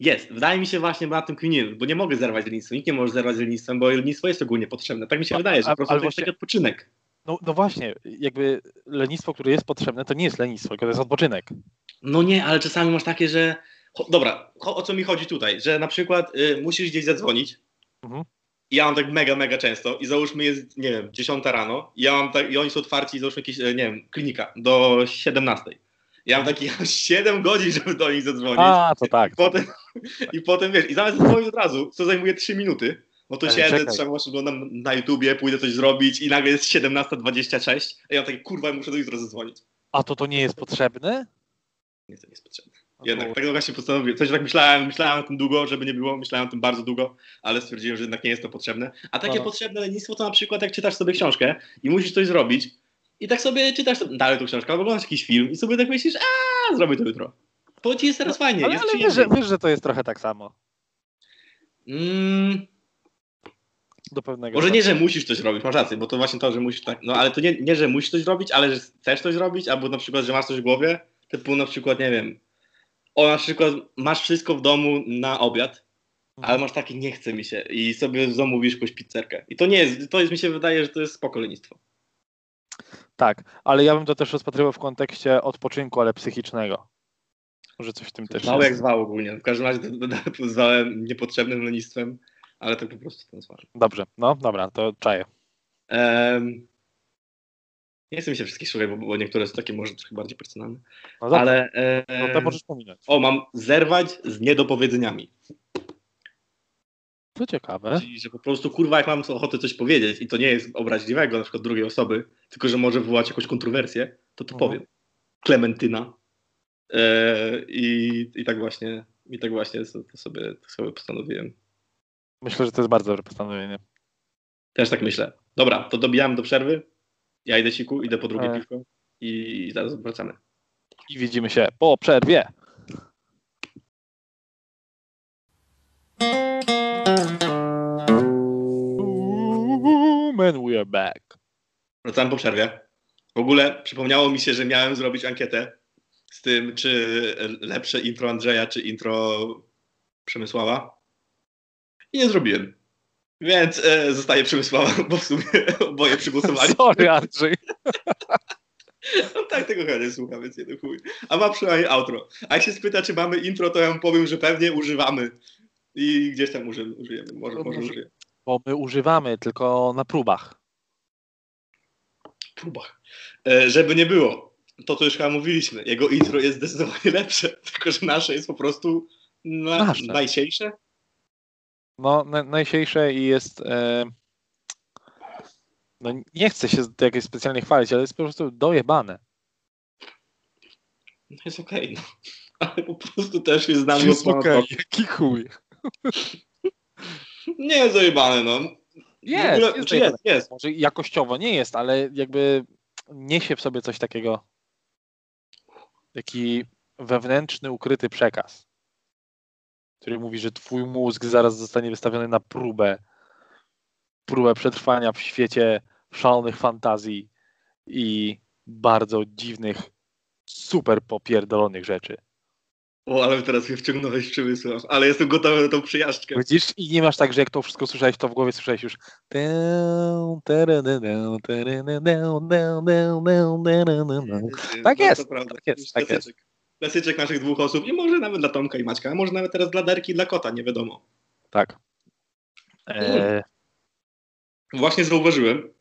jest. Wydaje mi się właśnie, bo na tym kminię, bo nie mogę zerwać z lenistwem. Nikt nie może zerwać z lenistwem, bo lenistwo jest ogólnie potrzebne. Tak mi się A- wydaje, że po prostu to jest taki odpoczynek. No, no właśnie, jakby lenistwo, które jest potrzebne, to nie jest lenistwo, tylko to jest odpoczynek. No nie, ale czasami masz takie, że. Dobra, o co mi chodzi tutaj? Że na przykład y, musisz gdzieś zadzwonić. Mhm. I ja mam tak mega, mega często. I załóżmy jest, nie wiem, 10 rano. I ja mam tak, i oni są otwarci, załóżmy jakieś, e, nie wiem, klinika do 17. Ja mam takie 7 godzin, żeby do nich zadzwonić. A, to tak. I potem, I potem wiesz, i zamiast zadzwonić od razu, co zajmuje 3 minuty, no to Ale siedzę, czekaj. trzeba właśnie oglądam na YouTubie, pójdę coś zrobić i nagle jest 17.26, a ja mam takie, kurwa, muszę do jutro zadzwonić. A to to nie jest potrzebne? Nie, to nie jest potrzebne. No Jednak, tak właśnie postanowiłem. Coś tak myślałem, myślałem o tym długo, żeby nie było, myślałem o tym bardzo długo, ale stwierdziłem, że jednak nie jest to potrzebne. A takie No. potrzebne lenistwo to na przykład jak czytasz sobie książkę i musisz coś zrobić i tak sobie czytasz dalej tą książkę, albo oglądasz jakiś film i sobie tak myślisz, a zrobię to jutro. Bo ci jest teraz fajnie, Ale, jest ale wiesz, że, wiesz, że to jest trochę tak samo. Mm, Do pewnego może nie, że musisz coś robić, masz rację, bo to właśnie to, że musisz tak, no ale to nie, nie, że musisz coś robić, ale że chcesz coś robić, albo na przykład, że masz coś w głowie, typu na przykład, nie wiem, o na przykład masz wszystko w domu na obiad ale masz taki nie chce mi się i sobie zamówisz jakąś pizzerkę. I to nie jest, to jest mi się wydaje, że to jest spoko lenistwo. Tak, ale ja bym to też rozpatrywał w kontekście odpoczynku, ale psychicznego. Może coś w tym też jest. jak zwał ogólnie. W każdym razie zwałem niepotrzebnym lenistwem, ale tak po prostu to nazwałem. Dobrze, no dobra, to czaję. Em, nie chcę mi się wszystkich słuchać, bo, bo niektóre są takie może trochę bardziej personalne. No dobrze, Ale no to możesz pominąć. o, mam zerwać z niedopowiedzeniami. To ciekawe. Czyli, że po prostu kurwa, jak mam ochotę coś powiedzieć i to nie jest obraźliwego na przykład drugiej osoby, tylko że może wywołać jakąś kontrowersję, to to Mhm. powiem. Klementyna. E, i, I tak właśnie, i tak właśnie to, to sobie, to sobie postanowiłem. Myślę, że to jest bardzo dobre postanowienie. Też tak myślę. Dobra, to dobijamy do przerwy. Ja idę siku, idę po drugie E. piwko i zaraz wracamy. I widzimy się po przerwie. Man, we are back. Wracamy po przerwie. W ogóle przypomniało mi się, że miałem zrobić ankietę z tym, czy lepsze intro Andrzeja, czy intro Przemysława. I nie zrobiłem. Więc e, zostaje Przemysława, bo w sumie oboje przygłosowali. Sorry, Andrzej. On tak tego chyba nie słucha, więc nie do chuj. A ma przynajmniej outro. A jak się spyta, czy mamy intro, to ja mu powiem, że pewnie używamy. I gdzieś tam uży, użyjemy. Może, No może użyjemy. Bo my używamy tylko na próbach. Próbach. E, żeby nie było. To, co już chyba mówiliśmy. Jego intro jest zdecydowanie lepsze. Tylko, że nasze jest po prostu na, najsiejsze. No, na, najsiejsze i jest. E, no, nie chcę się z- jakoś specjalnie chwalić, ale jest po prostu dojebane. No jest okej, no. Ale po prostu też jest znam Jest mocno. okej, jaki chuj. Nie jest zajebane, no. Jest, ogóle, jest jest, jest. Może jakościowo nie jest, ale jakby niesie w sobie coś takiego. Taki wewnętrzny, ukryty przekaz, który mówi, że twój mózg zaraz zostanie wystawiony na próbę. Próbę przetrwania w świecie szalonych fantazji i bardzo dziwnych, super popierdolonych rzeczy. O, ale teraz mnie wciągnąłeś w przemysł. Ale jestem gotowy na tą przyjażdżkę. Widzisz? I nie masz tak, że jak to wszystko słyszałeś, to w głowie słyszałeś już. Tak jest, tak jest, tak jest. Klasyczek. Naszych dwóch osób i może nawet dla Tomka i Maćka, a może nawet teraz dla Derki i dla Kota, nie wiadomo. Tak. E, Właśnie zauważyłem,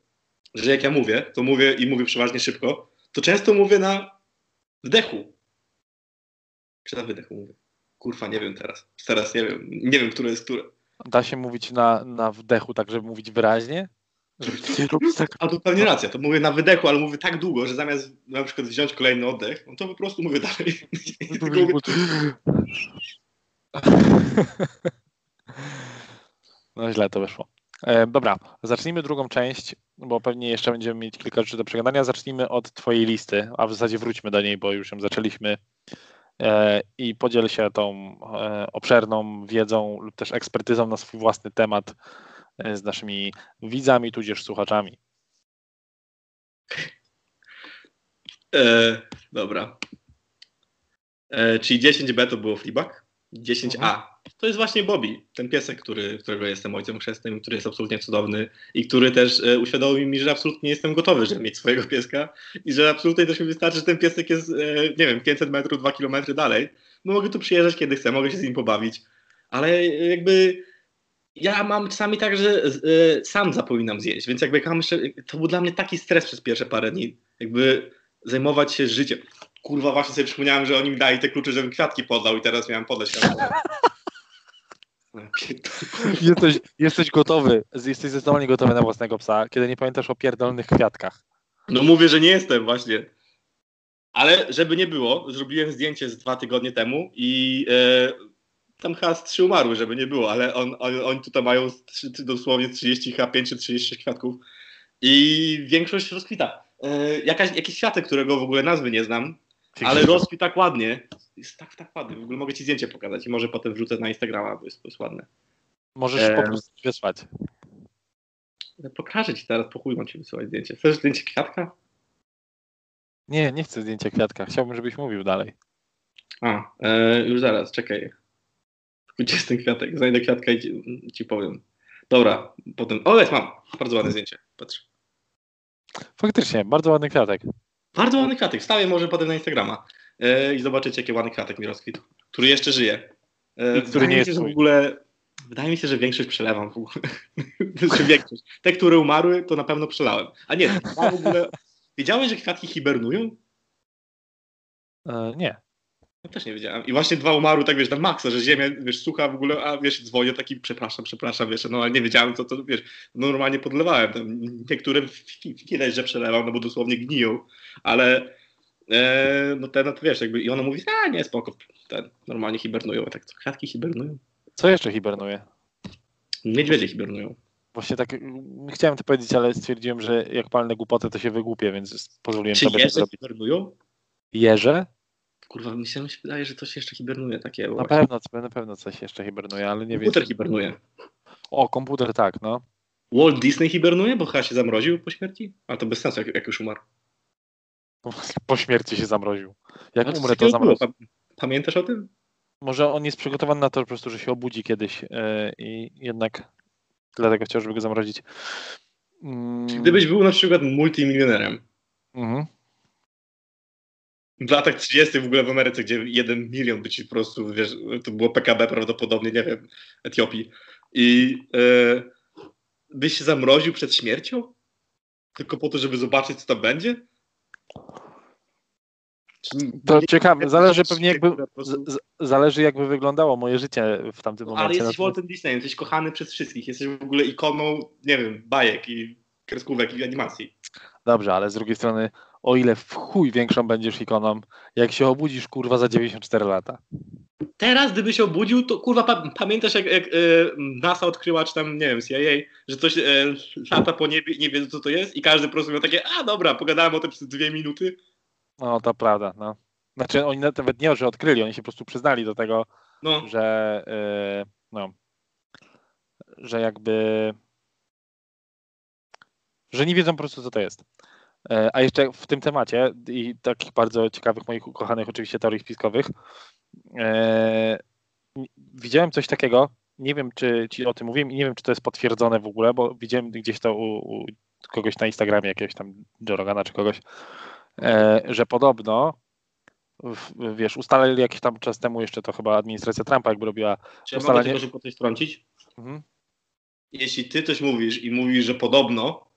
że jak ja mówię, to mówię i mówię przeważnie szybko, to często mówię na wdechu. Czy na wydechu mówię? Kurwa, nie wiem teraz. Teraz nie wiem. Nie wiem, które jest które. da się mówić na, na wdechu, tak żeby mówić wyraźnie? Tak. A to pewnie racja, to mówię na wydechu, ale mówię tak długo, że zamiast na przykład wziąć kolejny oddech, no to po prostu mówię dalej. No źle to wyszło. E, dobra, zacznijmy drugą część, bo pewnie jeszcze będziemy mieć kilka rzeczy do przegadania. Zacznijmy od Twojej listy, a w zasadzie wróćmy do niej, bo już ją zaczęliśmy. E, I podziel się tą e, obszerną wiedzą lub też ekspertyzą na swój własny temat z naszymi widzami, tudzież słuchaczami. E, dobra. E, czyli 10B to było Fleabag? 10A. Mhm. To jest właśnie Bobby, ten piesek, który, którego jestem ojcem chrzestnym, który jest absolutnie cudowny i który też e, uświadomił mi, że absolutnie jestem gotowy, żeby mieć swojego pieska i że absolutnie też mi wystarczy, że ten piesek jest, e, nie wiem, 500 metrów, 2 kilometry dalej. No mogę tu przyjeżdżać kiedy chcę, mogę się z nim pobawić, ale jakby ja mam czasami tak, że e, sam zapominam zjeść, więc jakby jak mam jeszcze, to był dla mnie taki stres przez pierwsze parę dni, jakby zajmować się życiem. Kurwa, właśnie sobie przypomniałem, że oni mi dali te klucze, żebym kwiatki podał i teraz miałem podać. Ja. Jesteś, jesteś gotowy, jesteś zdecydowanie gotowy na własnego psa, kiedy nie pamiętasz o pierdolnych kwiatkach. No mówię, że nie jestem właśnie. Ale żeby nie było, zrobiłem zdjęcie z dwa tygodnie temu i e, tam chyba z trzy umarły, żeby nie było, ale on, on, oni tutaj mają dosłownie 30, chyba 5 czy 30 kwiatków i większość rozkwita. E, jakaś, jakiś kwiatek, którego w ogóle nazwy nie znam, ale rozkwit tak ładnie. Jest tak, tak ładny. W ogóle mogę ci zdjęcie pokazać i może potem wrzucę na Instagrama, bo jest, bo jest ładne. Możesz Eee. po prostu wysłać. Pokażę ci teraz, po chuj mam ci wysyłać zdjęcie. Chcesz zdjęcie kwiatka? Nie, nie chcę zdjęcia kwiatka. Chciałbym, żebyś mówił dalej. A, e, już zaraz, czekaj. Gdzie ten kwiatek? Znajdę kwiatka i ci, ci powiem. Dobra, potem. O, jest, mam. Bardzo ładne zdjęcie. Patrz. Faktycznie, bardzo ładny kwiatek. Bardzo ładny kwiatek. Wstawię może potem na Instagrama e, i zobaczycie, jaki ładny kwiatek mi rozkwitł, który jeszcze żyje. I który nie jest się, że w ogóle. Wydaje mi się, że większość przelewam w ogóle. większość. Te, które umarły, to na pewno przelałem. A nie, w ogóle. Wiedziałeś, że kwiatki hibernują? E, nie. Ja też nie wiedziałem. I właśnie dwa umarły, tak wiesz, na maksa, że ziemia, wiesz, sucha w ogóle, a wiesz, dzwonię taki, przepraszam, przepraszam, wiesz, no ale nie wiedziałem, co to, wiesz, no, normalnie podlewałem. Tam niektóre widać, że przelewam, no bo dosłownie gniją, ale e, no ten, no to wiesz, jakby, i ona mówi, a nie, spoko, ten, normalnie hibernują. Ja tak, co, kwiatki hibernują? Co jeszcze hibernuje? Niedźwiedzie hibernują. Właśnie tak mm, chciałem to powiedzieć, ale stwierdziłem, że jak palne głupoty, to się wygłupię, więc pozwoliłem Czy sobie to zrobić. hibernują? Jeże? Kurwa, mi się, wydaje, że coś jeszcze hibernuje takie. Na właśnie. pewno, na pewno coś jeszcze hibernuje, ale nie wiem. Komputer hibernuje. O, komputer tak, no. Walt Disney hibernuje, bo chyba się zamroził po śmierci? Ale to bez sensu, jak, jak już umarł. Po śmierci się zamroził. Jak No, umrę, to takiego było. zamrozi. Pa- Pamiętasz o tym? Może on jest przygotowany na to po prostu, że się obudzi kiedyś e, i jednak dlatego chciał, żeby go zamrozić. Mm, gdybyś był na przykład multimilionerem mhm. W latach 30. w ogóle w Ameryce, gdzie jeden milion by ci po prostu, wiesz, to było PKB prawdopodobnie, nie wiem, Etiopii i e, byś się zamroził przed śmiercią? Tylko po to, żeby zobaczyć, co tam będzie? To nie- ciekawe, zależy pewnie jakby, z, zależy jakby wyglądało moje życie w tamtym No, momencie. ale jesteś Natomiast- Waltem Disneyem, jesteś kochany przez wszystkich, jesteś w ogóle ikoną, nie wiem, bajek i kreskówek i animacji. Dobrze, ale z drugiej strony, o ile w chuj większą będziesz ikoną, jak się obudzisz kurwa za 94 lata. Teraz, gdyby się obudził, to kurwa, pa pamiętasz jak, jak e, NASA odkryła, czy tam, nie wiem, CIA, że coś e, lata po niebie i nie wie, co to jest i każdy po prostu miał takie, a dobra, pogadałem o tym przez dwie minuty. No to prawda, no. Znaczy oni nawet nie, że odkryli, oni się po prostu przyznali do tego, No, że e, no, że jakby że nie wiedzą po prostu co to jest. E, A jeszcze w tym temacie i takich bardzo ciekawych moich ukochanych oczywiście teorii spiskowych e, widziałem coś takiego, nie wiem czy ci o tym mówiłem i nie wiem czy to jest potwierdzone w ogóle, bo widziałem gdzieś to u, u kogoś na Instagramie, jakiegoś tam Joe Rogana czy kogoś, e, że podobno w- wiesz, ustalili jakiś tam czas temu jeszcze to chyba administracja Trumpa jakby robiła czy ja ustalenie- mogę tylko szybko coś wtrącić? mhm. Jeśli ty coś mówisz i mówisz, że podobno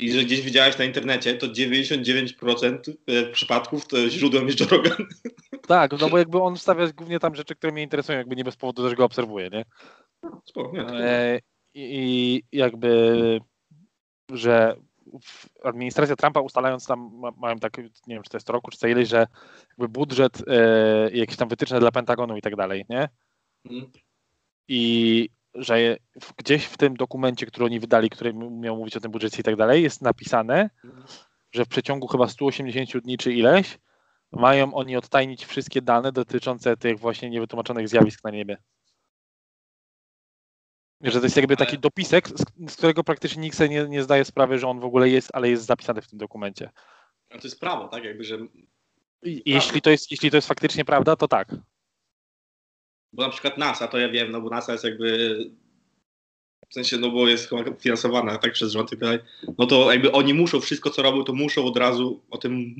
i że gdzieś widziałeś na internecie, to 99% e, przypadków to źródłem jest Joe Rogan. Tak, no bo jakby on wstawia głównie tam rzeczy, które mnie interesują, jakby nie bez powodu też go obserwuję, nie? Spoko, nie, E, I i jakby, że administracja Trumpa ustalając tam, ma- mają tak, nie wiem czy to jest roku, czy co ileś, że jakby budżet, e, jakieś tam wytyczne dla Pentagonu i tak dalej, nie? Mm. I że gdzieś w tym dokumencie, który oni wydali, który miał mówić o tym budżecie i tak dalej, jest napisane, że w przeciągu chyba 180 dni czy ileś mają oni odtajnić wszystkie dane dotyczące tych właśnie niewytłumaczonych zjawisk na niebie. Że to jest jakby taki dopisek, z, z którego praktycznie nikt sobie nie, nie zdaje sprawy, że on w ogóle jest, ale jest zapisany w tym dokumencie. A to jest prawo, tak? Jakby, że I, jeśli, to jest, jeśli to jest faktycznie prawda, to tak. Bo na przykład NASA, to ja wiem, no bo NASA jest jakby w sensie, no bo jest chyba finansowana tak przez rząd i tak dalej, no to jakby oni muszą, wszystko co robią, to muszą od razu o tym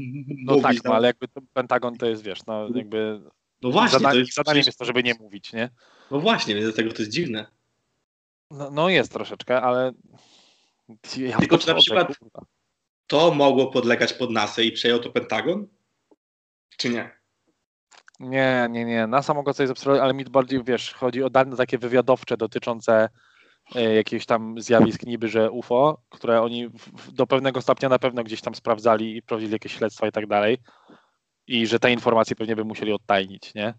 No mówić. tak, no, tam. ale jakby Pentagon to jest, wiesz, no jakby no właśnie, zada- to jest, zadaniem jest to, żeby nie mówić, nie? No właśnie, więc dlatego to jest dziwne. No, no jest troszeczkę, ale ja Tylko czy na przykład- kurwa. To mogło podlegać pod NASA i przejął to Pentagon? Czy nie? Nie, nie, nie. NASA mogła coś zaobserwować, ale mi bardziej, wiesz, chodzi o dane takie wywiadowcze dotyczące e, jakichś tam zjawisk niby, że UFO, które oni do pewnego stopnia na pewno gdzieś tam sprawdzali i prowadzili jakieś śledztwa i tak dalej. I że te informacje pewnie by musieli odtajnić, nie?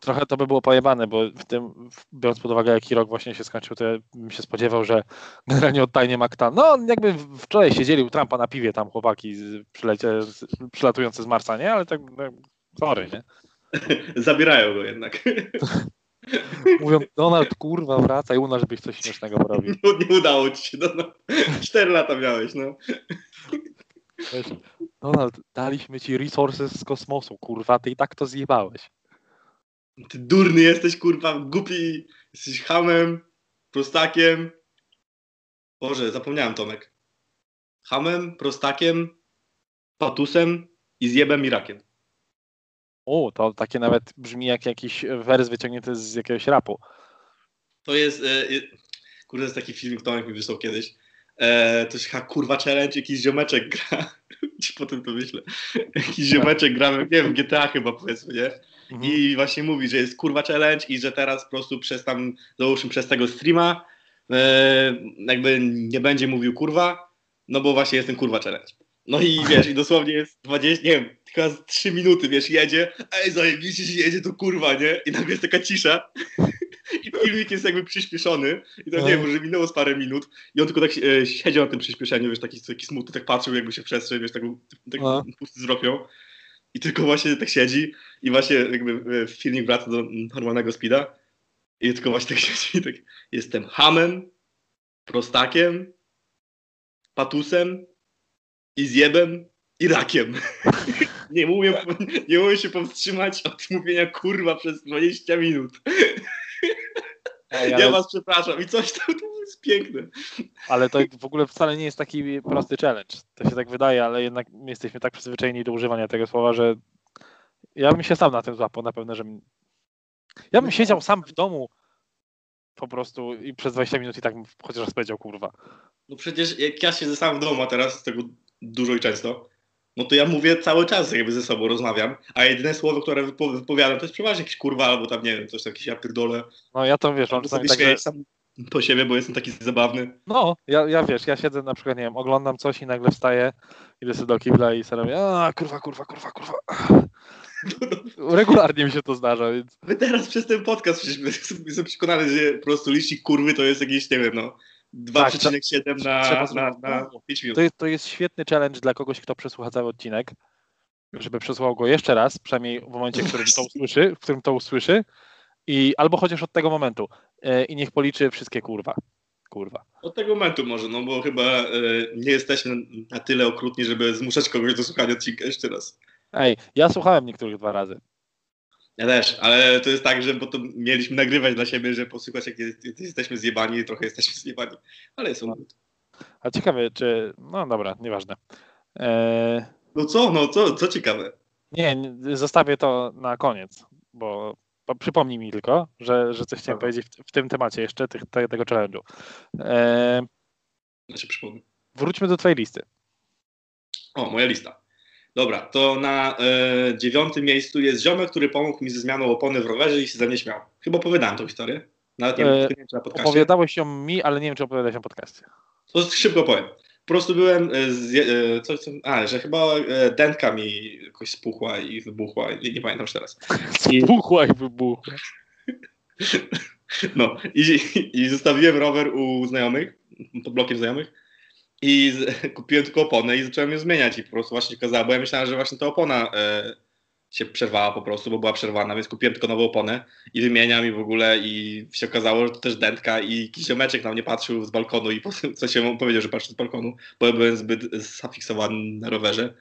Trochę to by było pojebane, bo w tym, biorąc pod uwagę, jaki rok właśnie się skończył, to ja bym się spodziewał, że generalnie odtajnie Makta. No, jakby wczoraj siedzieli u Trumpa na piwie tam chłopaki przylecie, z, przylatujący z Marsa, nie? Ale tak, no, sorry, nie? Zabierają go jednak. Mówią, Donald, kurwa, wracaj u nas, żebyś coś śmiesznego porobił. No, nie udało ci się. No, no. Cztery lata miałeś, no. Wiesz, Donald, daliśmy ci resources z kosmosu, kurwa, ty i tak to zjebałeś. Ty durny jesteś, kurwa, głupi, jesteś hamem, prostakiem. Boże, zapomniałem Tomek. Hamem, prostakiem, patusem i zjebem i rakiem. O, to takie nawet brzmi jak jakiś wers wyciągnięty z jakiegoś rapu. To jest, e, kurde, jest taki film, Tomek mi wysłał kiedyś. E, to jest chyba kurwa challenge, jakiś ziomeczek gra. Ci potem to myślę. Jakiś ziomeczek gra, nie wiem, GTA chyba powiedzmy, nie? Mhm. I właśnie mówi, że jest kurwa challenge i że teraz po prostu przez tam, załóżmy przez tego streama, e, jakby nie będzie mówił kurwa, no bo właśnie jest ten kurwa challenge. No i wiesz, i dosłownie jest 20, nie wiem, chyba 3 minuty, wiesz, jedzie, ej, zajebiście się jedzie, to kurwa, nie? I nagle jest taka cisza i filmik jest jakby przyspieszony i to nie wiem, może minęło z parę minut i on tylko tak e, siedział na tym przyspieszeniu, wiesz, taki, taki smutny, tak patrzył, jakby się przestrzeń, wiesz, tak, tak No. pusty miał. I tylko właśnie tak siedzi i właśnie jakby e, filmik wraca do normalnego speeda i tylko właśnie tak siedzi i tak jestem hamem, prostakiem, patusem i zjebem i rakiem. Nie umiem, nie umiem się powstrzymać od mówienia kurwa przez 20 minut. Ej, Ja ale, was przepraszam i coś tam to jest piękne. ale to w ogóle wcale nie jest taki prosty challenge. To się tak wydaje, ale jednak my jesteśmy tak przyzwyczajeni do używania tego słowa, że ja bym się sam na tym złapał, na pewno, że... Ja bym siedział sam w domu po prostu i przez 20 minut i tak chociaż raz powiedział kurwa. No przecież jak ja siedzę sam w domu, a teraz z tego dużo i często, no to ja mówię cały czas jakby ze sobą rozmawiam, a jedyne słowo, które wypo- wypowiadam, to jest przeważnie jakiś kurwa albo tam nie wiem, coś jakiś ja pierdolę. No ja to wiesz, mam Albo czasami tak, że... sam po siebie, bo jestem taki zabawny. No, ja, ja wiesz, ja siedzę na przykład, nie wiem, oglądam coś i nagle wstaję, idę sobie do kibla i sobie robię, a kurwa, kurwa, kurwa, kurwa. Regularnie mi się to zdarza, więc My teraz przez ten podcast przecież jestem przekonany, że po prostu licznik kurwy to jest jakieś, nie wiem, no 2,7 trzeba na, zrobić- na, na 5 minut. to jest, to jest świetny challenge dla kogoś, kto przesłucha cały odcinek, żeby przesłuchał go jeszcze raz, przynajmniej w momencie, w którym to usłyszy, w którym to usłyszy i albo chociaż od tego momentu e, i niech policzy wszystkie kurwa. Kurwa. Od tego momentu może, no bo chyba e, nie jesteśmy na tyle okrutni, żeby zmuszać kogoś do słuchania odcinka jeszcze raz. Ej, ja słuchałem niektórych dwa razy. Ja też, ale to jest tak, że bo to mieliśmy nagrywać dla siebie, że posłuchać jak jest- jesteśmy zjebani trochę jesteśmy zjebani. Ale są. A ciekawe, czy... No dobra, nieważne. E, No co, no co, co ciekawe. Nie, zostawię to na koniec, bo, przypomnij mi tylko, że, że coś chciałem Dobra. powiedzieć w, w tym temacie jeszcze, tych, te, tego challenge'u. Się przypomnę. wróćmy do twojej listy. O, moja lista. Dobra, to na e, dziewiątym miejscu jest ziomek, który pomógł mi ze zmianą opony w rowerze i się ze mnie śmiał. Chyba opowiadałem tą historię. Nawet nie, E, wiem, czy na podcaście. Opowiadałeś ją mi, ale nie wiem, czy opowiadałeś ją w podcaście. To szybko powiem. Po prostu byłem, e, z, e, coś, co, a, że chyba e, dętka mi jakoś spuchła i wybuchła, nie, nie pamiętam już teraz. I- Spuchła i wybuchła. No i, i zostawiłem rower u znajomych, pod blokiem znajomych i z, kupiłem tylko oponę i zacząłem ją zmieniać i po prostu właśnie okazała, bo ja myślałem, że właśnie ta opona e, się przerwała po prostu, bo była przerwana, więc kupiłem tylko nową oponę i wymieniam i w ogóle i się okazało, że to też dętka i jakiś ziomeczek na mnie patrzył z balkonu i potem coś się mu powiedział, że patrzy z balkonu, bo byłem zbyt zafiksowany na rowerze.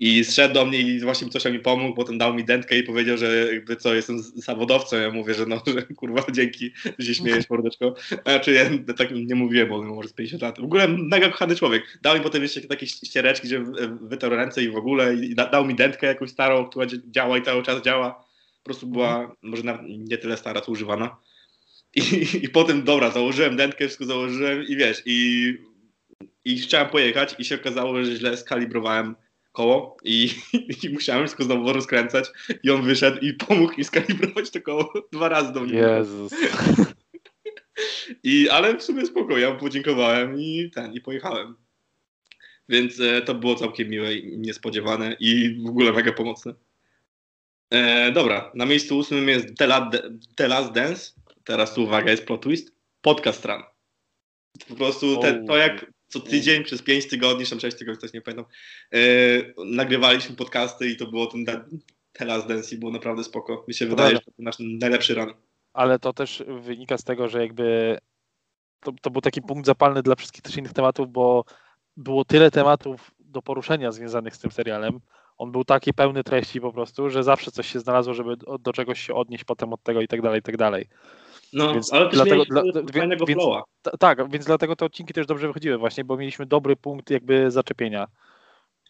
I zszedł do mnie i właśnie coś mi pomógł, potem dał mi dętkę i powiedział, że jakby co, jestem z- zawodowcą. Ja mówię, że no, że kurwa dzięki, że się śmiejesz mordeczko. Znaczy ja tak nie mówiłem, bo może z 50 lat. W ogóle mega kochany człowiek. Dał mi potem jeszcze takie ściereczki, wy- wytarł ręce i w ogóle i da, dał mi dętkę jakąś starą, która dzia- działa i cały czas działa. Po prostu była może nawet nie tyle stara, co używana. I, I potem, dobra, założyłem dętkę, wszystko założyłem i wiesz, i, i chciałem pojechać i się okazało, że źle skalibrowałem koło i, i musiałem wszystko znowu rozkręcać i on wyszedł i pomógł mi skalibrować to koło dwa razy do mnie. Jezus. I, ale w sumie spoko, ja mu podziękowałem i ten, i pojechałem. Więc e, to było całkiem miłe i niespodziewane i w ogóle mega pomocne. E, dobra, na miejscu ósmym jest The Last, The Last Dance. Teraz tu uwaga, jest plot twist. Podcast Run. Po prostu te, to jak co tydzień przez 5 tygodni, czy tam 6 tygodni, też nie pamiętam, e, nagrywaliśmy podcasty i to było ten Last Dance i było naprawdę spoko. Mi się To wydaje, prawda. że to nasz najlepszy run. Ale to też wynika z tego, że jakby to, to był taki punkt zapalny dla wszystkich też innych tematów, bo było tyle tematów do poruszenia związanych z tym serialem, On był taki pełny treści po prostu, że zawsze coś się znalazło, żeby do, do czegoś się odnieść potem od tego i tak dalej, i tak dalej. No, Więc ale też dlatego- dla- fajnego więc- flowa. Ta- tak, więc dlatego te odcinki też dobrze wychodziły właśnie, bo mieliśmy dobry punkt jakby zaczepienia.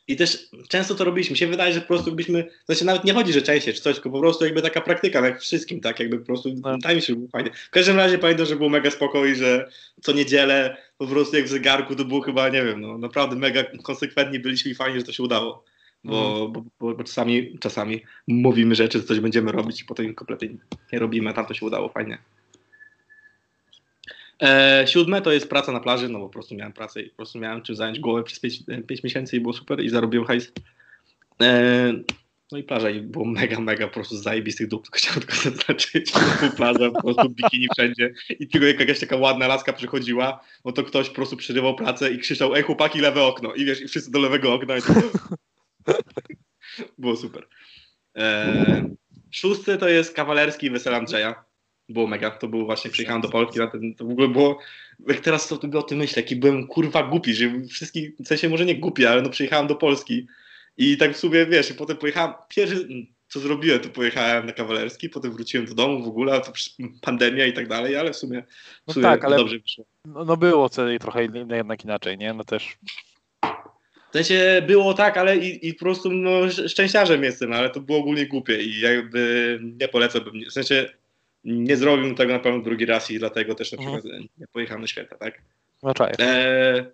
I też często to robiliśmy. Mi się wydaje, że po prostu byśmy, znaczy nawet nie chodzi, że częściej czy coś, tylko po prostu jakby taka praktyka, jak wszystkim, tak jakby po prostu, No. mi się, było fajnie. W każdym razie pamiętam, że było mega spoko i że co niedzielę po prostu jak w zegarku to było chyba, nie wiem, no naprawdę mega konsekwentni byliśmy i fajnie, że to się udało. Bo, bo, bo, bo czasami, czasami mówimy rzeczy, coś będziemy robić i potem kompletnie nie robimy, a tam to się udało fajnie. E, siódme to jest praca na plaży, no bo po prostu miałem pracę i po prostu miałem czym zająć głowę przez 5 miesięcy i było super i zarobiłem hajs. E, no i plaża i było mega, mega po prostu zajebistych dup, tylko chciałem tylko zaznaczyć, plaża, po prostu bikini wszędzie i tylko jak jakaś taka ładna laska przychodziła, no to ktoś po prostu przerywał pracę i krzyczał, ej chłopaki, lewe okno i wiesz, i wszyscy do lewego okna i to było super. E, szósty to jest kawalerski wesel Andrzeja. Było mega, to było właśnie, przyjechałem do Polski, na ten, to w ogóle było, jak teraz sobie o tym myślę, jaki byłem kurwa głupi, że wszystkich, w sensie może nie głupi, ale no przyjechałem do Polski i tak w sumie, wiesz, i potem pojechałem, pierwszy co zrobiłem, to pojechałem na kawalerski, potem wróciłem do domu w ogóle, a to przecież pandemia i tak dalej, ale w sumie, w No sumie tak, ale- dobrze wyszło. No, no było co trochę jednak inaczej, nie? No też. W sensie było tak, ale i, i po prostu no, sz- szczęściarzem jestem, ale to było ogólnie głupie i jakby nie polecałbym, w sensie nie zrobiłbym tego na pewno drugi raz i dlatego też na Mhm. przykład nie pojechałem na święta, tak? No. E,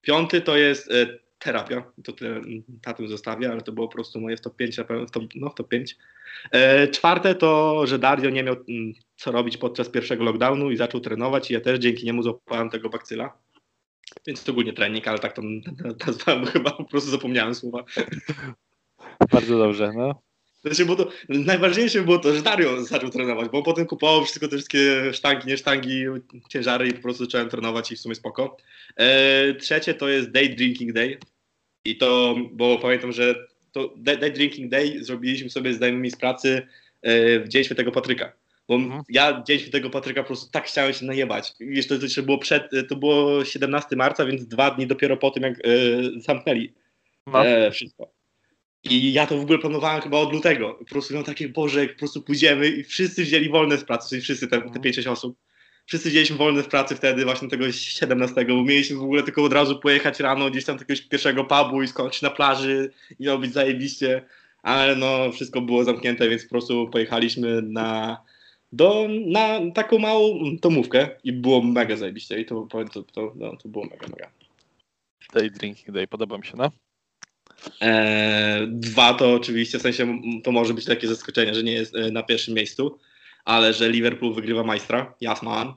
piąty to jest e, terapia, to tyle na tym zostawię, ale to było po prostu moje w top 5, na pewno, w top, no w top 5. E, czwarte to, że Dario nie miał mm, co robić podczas pierwszego lockdownu i zaczął trenować i ja też dzięki niemu złapałem tego bakcyla. Więc to ogólnie trening, ale tak to nazwałem, chyba po prostu zapomniałem słowa. Bardzo dobrze, no. Znaczy, bo to, najważniejsze było to, że Dario zaczął trenować, bo potem kupował wszystko te wszystkie sztangi, nie sztangi, ciężary i po prostu zacząłem trenować i w sumie spoko. E, trzecie to jest Day Drinking Day i to, bo pamiętam, że to Day, day Drinking Day zrobiliśmy sobie z znajomymi z pracy e, w Dzień Świętego Patryka. Bo Mhm. ja Dzień Świętego Patryka po prostu tak chciałem się najebać. Wiesz, to, to jeszcze było przed, to było 17 marca, więc dwa dni dopiero po tym, jak e, zamknęli no. e, wszystko. I ja to w ogóle planowałem chyba od lutego. Po prostu miałem takie, Boże, jak po prostu pójdziemy i wszyscy wzięli wolne z pracy, czyli wszyscy, te, te Mhm. 5-6 osób. Wszyscy wzięliśmy wolne z pracy wtedy, właśnie tego 17, bo mieliśmy w ogóle tylko od razu pojechać rano gdzieś tam do jakiegoś pierwszego pubu i skończyć na plaży i być zajebiście. Ale no, wszystko było zamknięte, więc po prostu pojechaliśmy na, do, na taką małą domówkę i było mega zajebiście. I to, powiem, to, to, no, to było mega, mega. Day drinking day, podoba mi się, no. Eee, dwa to oczywiście, w sensie to może być takie zaskoczenie, że nie jest e, na pierwszym miejscu, ale że Liverpool wygrywa majstra. Jas man,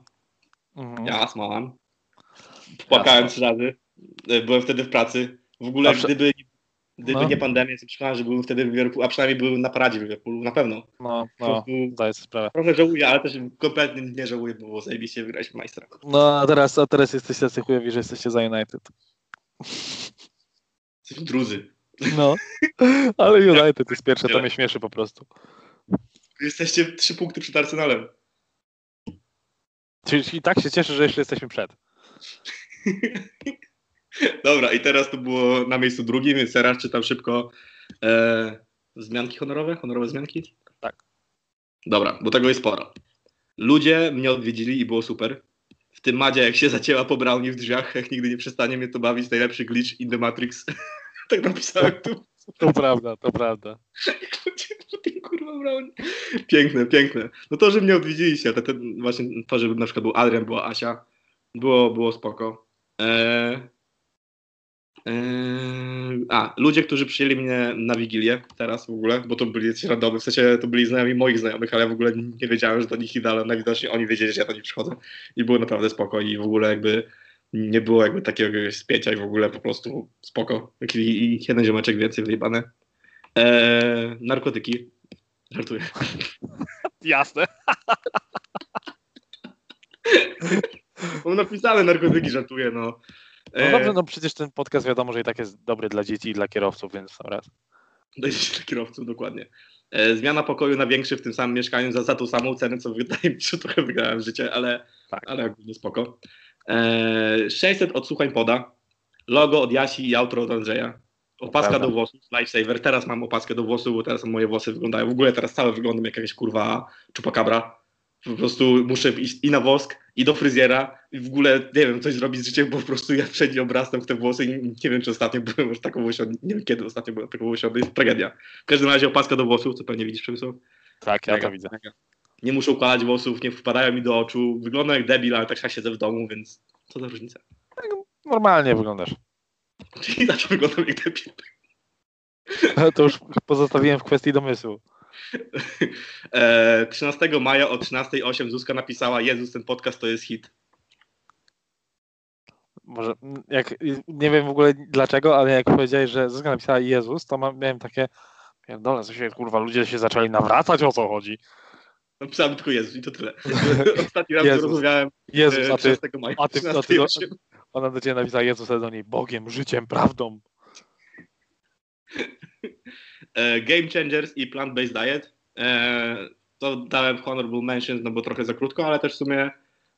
Mhm. jas man. Płakałem trzy razy. E, Byłem wtedy w pracy. W ogóle Zawsze- gdyby, gdyby No. nie pandemia, to przekonałem, że byłem wtedy w Liverpoolu, a przynajmniej byłem na paradzie w Liverpoolu, na pewno. No, no, zdaję sobie sprawę. trochę żałuję, ale też kompletnie nie żałuję, bo zajebiście wygrać majstra. No, a teraz, a teraz jesteście tacy chujowi, że jesteście za United. Jesteśmy drudzy. No, ale United jest pierwsze, to mnie śmieszy po prostu. Jesteście trzy punkty przed Arsenalem. Czyli i tak się cieszę, że jeszcze jesteśmy przed. Dobra, i teraz to było na miejscu drugim, więc teraz czytam szybko e, zmianki honorowe, honorowe zmianki? Tak. Dobra, bo tego jest sporo. Ludzie mnie odwiedzili i było super. W tym Madzie, jak się zacięła po brownie w drzwiach, jak nigdy nie przestanie mnie to bawić, najlepszy glitch in the Matrix. tak napisałem tu. To prawda, to prawda. Kurwa. Piękne, piękne. No to, że mnie odwiedziliście, to, ten, właśnie to, że na przykład był Adrian, była Asia, było, było spoko. Eee, eee, a, ludzie, którzy przyjęli mnie na Wigilię teraz w ogóle, bo to byli jacyś randomy, w sensie to byli znajomi moich znajomych, ale ja w ogóle nie wiedziałem, że do nich idę, ale najwidoczniej oni wiedzieli, że ja do nich przychodzę i było naprawdę spoko i w ogóle jakby nie było jakby takiego spięcia i w ogóle po prostu spoko. I jeden ziomeczek więcej wyjebane. Eee, narkotyki. Żartuję. Jasne. Mam napisane narkotyki, żartuję, no. No Eee, dobrze, no przecież ten podcast wiadomo, że i tak jest dobry dla dzieci i dla kierowców, więc raz. Dajcie się dla kierowców, dokładnie. E, zmiana pokoju na większy w tym samym mieszkaniu za, za tą samą cenę, co wydaje mi się, że trochę wygrałem życie, ale, Tak. ale ogólnie spoko. E, 600 odsłuchań poda. Logo od Jasi i outro od Andrzeja. Opaska Prawda. do włosów, lifesaver. Teraz mam opaskę do włosów, bo teraz moje włosy wyglądają. W ogóle teraz całe wyglądam jak jakaś kurwa czupakabra. Po prostu muszę iść i na wosk, i do fryzjera, i w ogóle nie wiem, coś zrobić z życiem, bo po prostu ja wszędzie obrastam w te włosy i nie wiem, czy ostatnio byłem już taką łosiony. Nie wiem, kiedy ostatnio byłem taką łosiony. Jest tragedia. W każdym razie opaska do włosów, co pewnie widzisz, Przemysław. Tak, ja to widzę. Nie muszę układać włosów, nie wpadają mi do oczu. Wyglądam jak debil, ale tak jak siedzę w domu, więc co za różnica. Normalnie wyglądasz. Czyli zawsze wyglądam jak debil. To już pozostawiłem w kwestii domysłu. E, 13 maja o 13.08 Zuzka napisała Jezus, ten podcast to jest hit. Może jak nie wiem w ogóle dlaczego, ale jak powiedziałeś, że Zuzka napisała Jezus, to miałem takie pierdolę, co się kurwa, ludzie się zaczęli nawracać, o co chodzi. Napisałem tylko Jezus i to tyle. Ostatni raz Jezus. rozmawiałem Jezus, e, a ty, 13 maja a ty, a ty do, 13.08. ona do ciebie napisała Jezus, a do niej Bogiem, życiem, prawdą. E, Game Changers i Plant-Based Diet. E, to dałem w Honorable Mentions, no bo trochę za krótko, ale też w sumie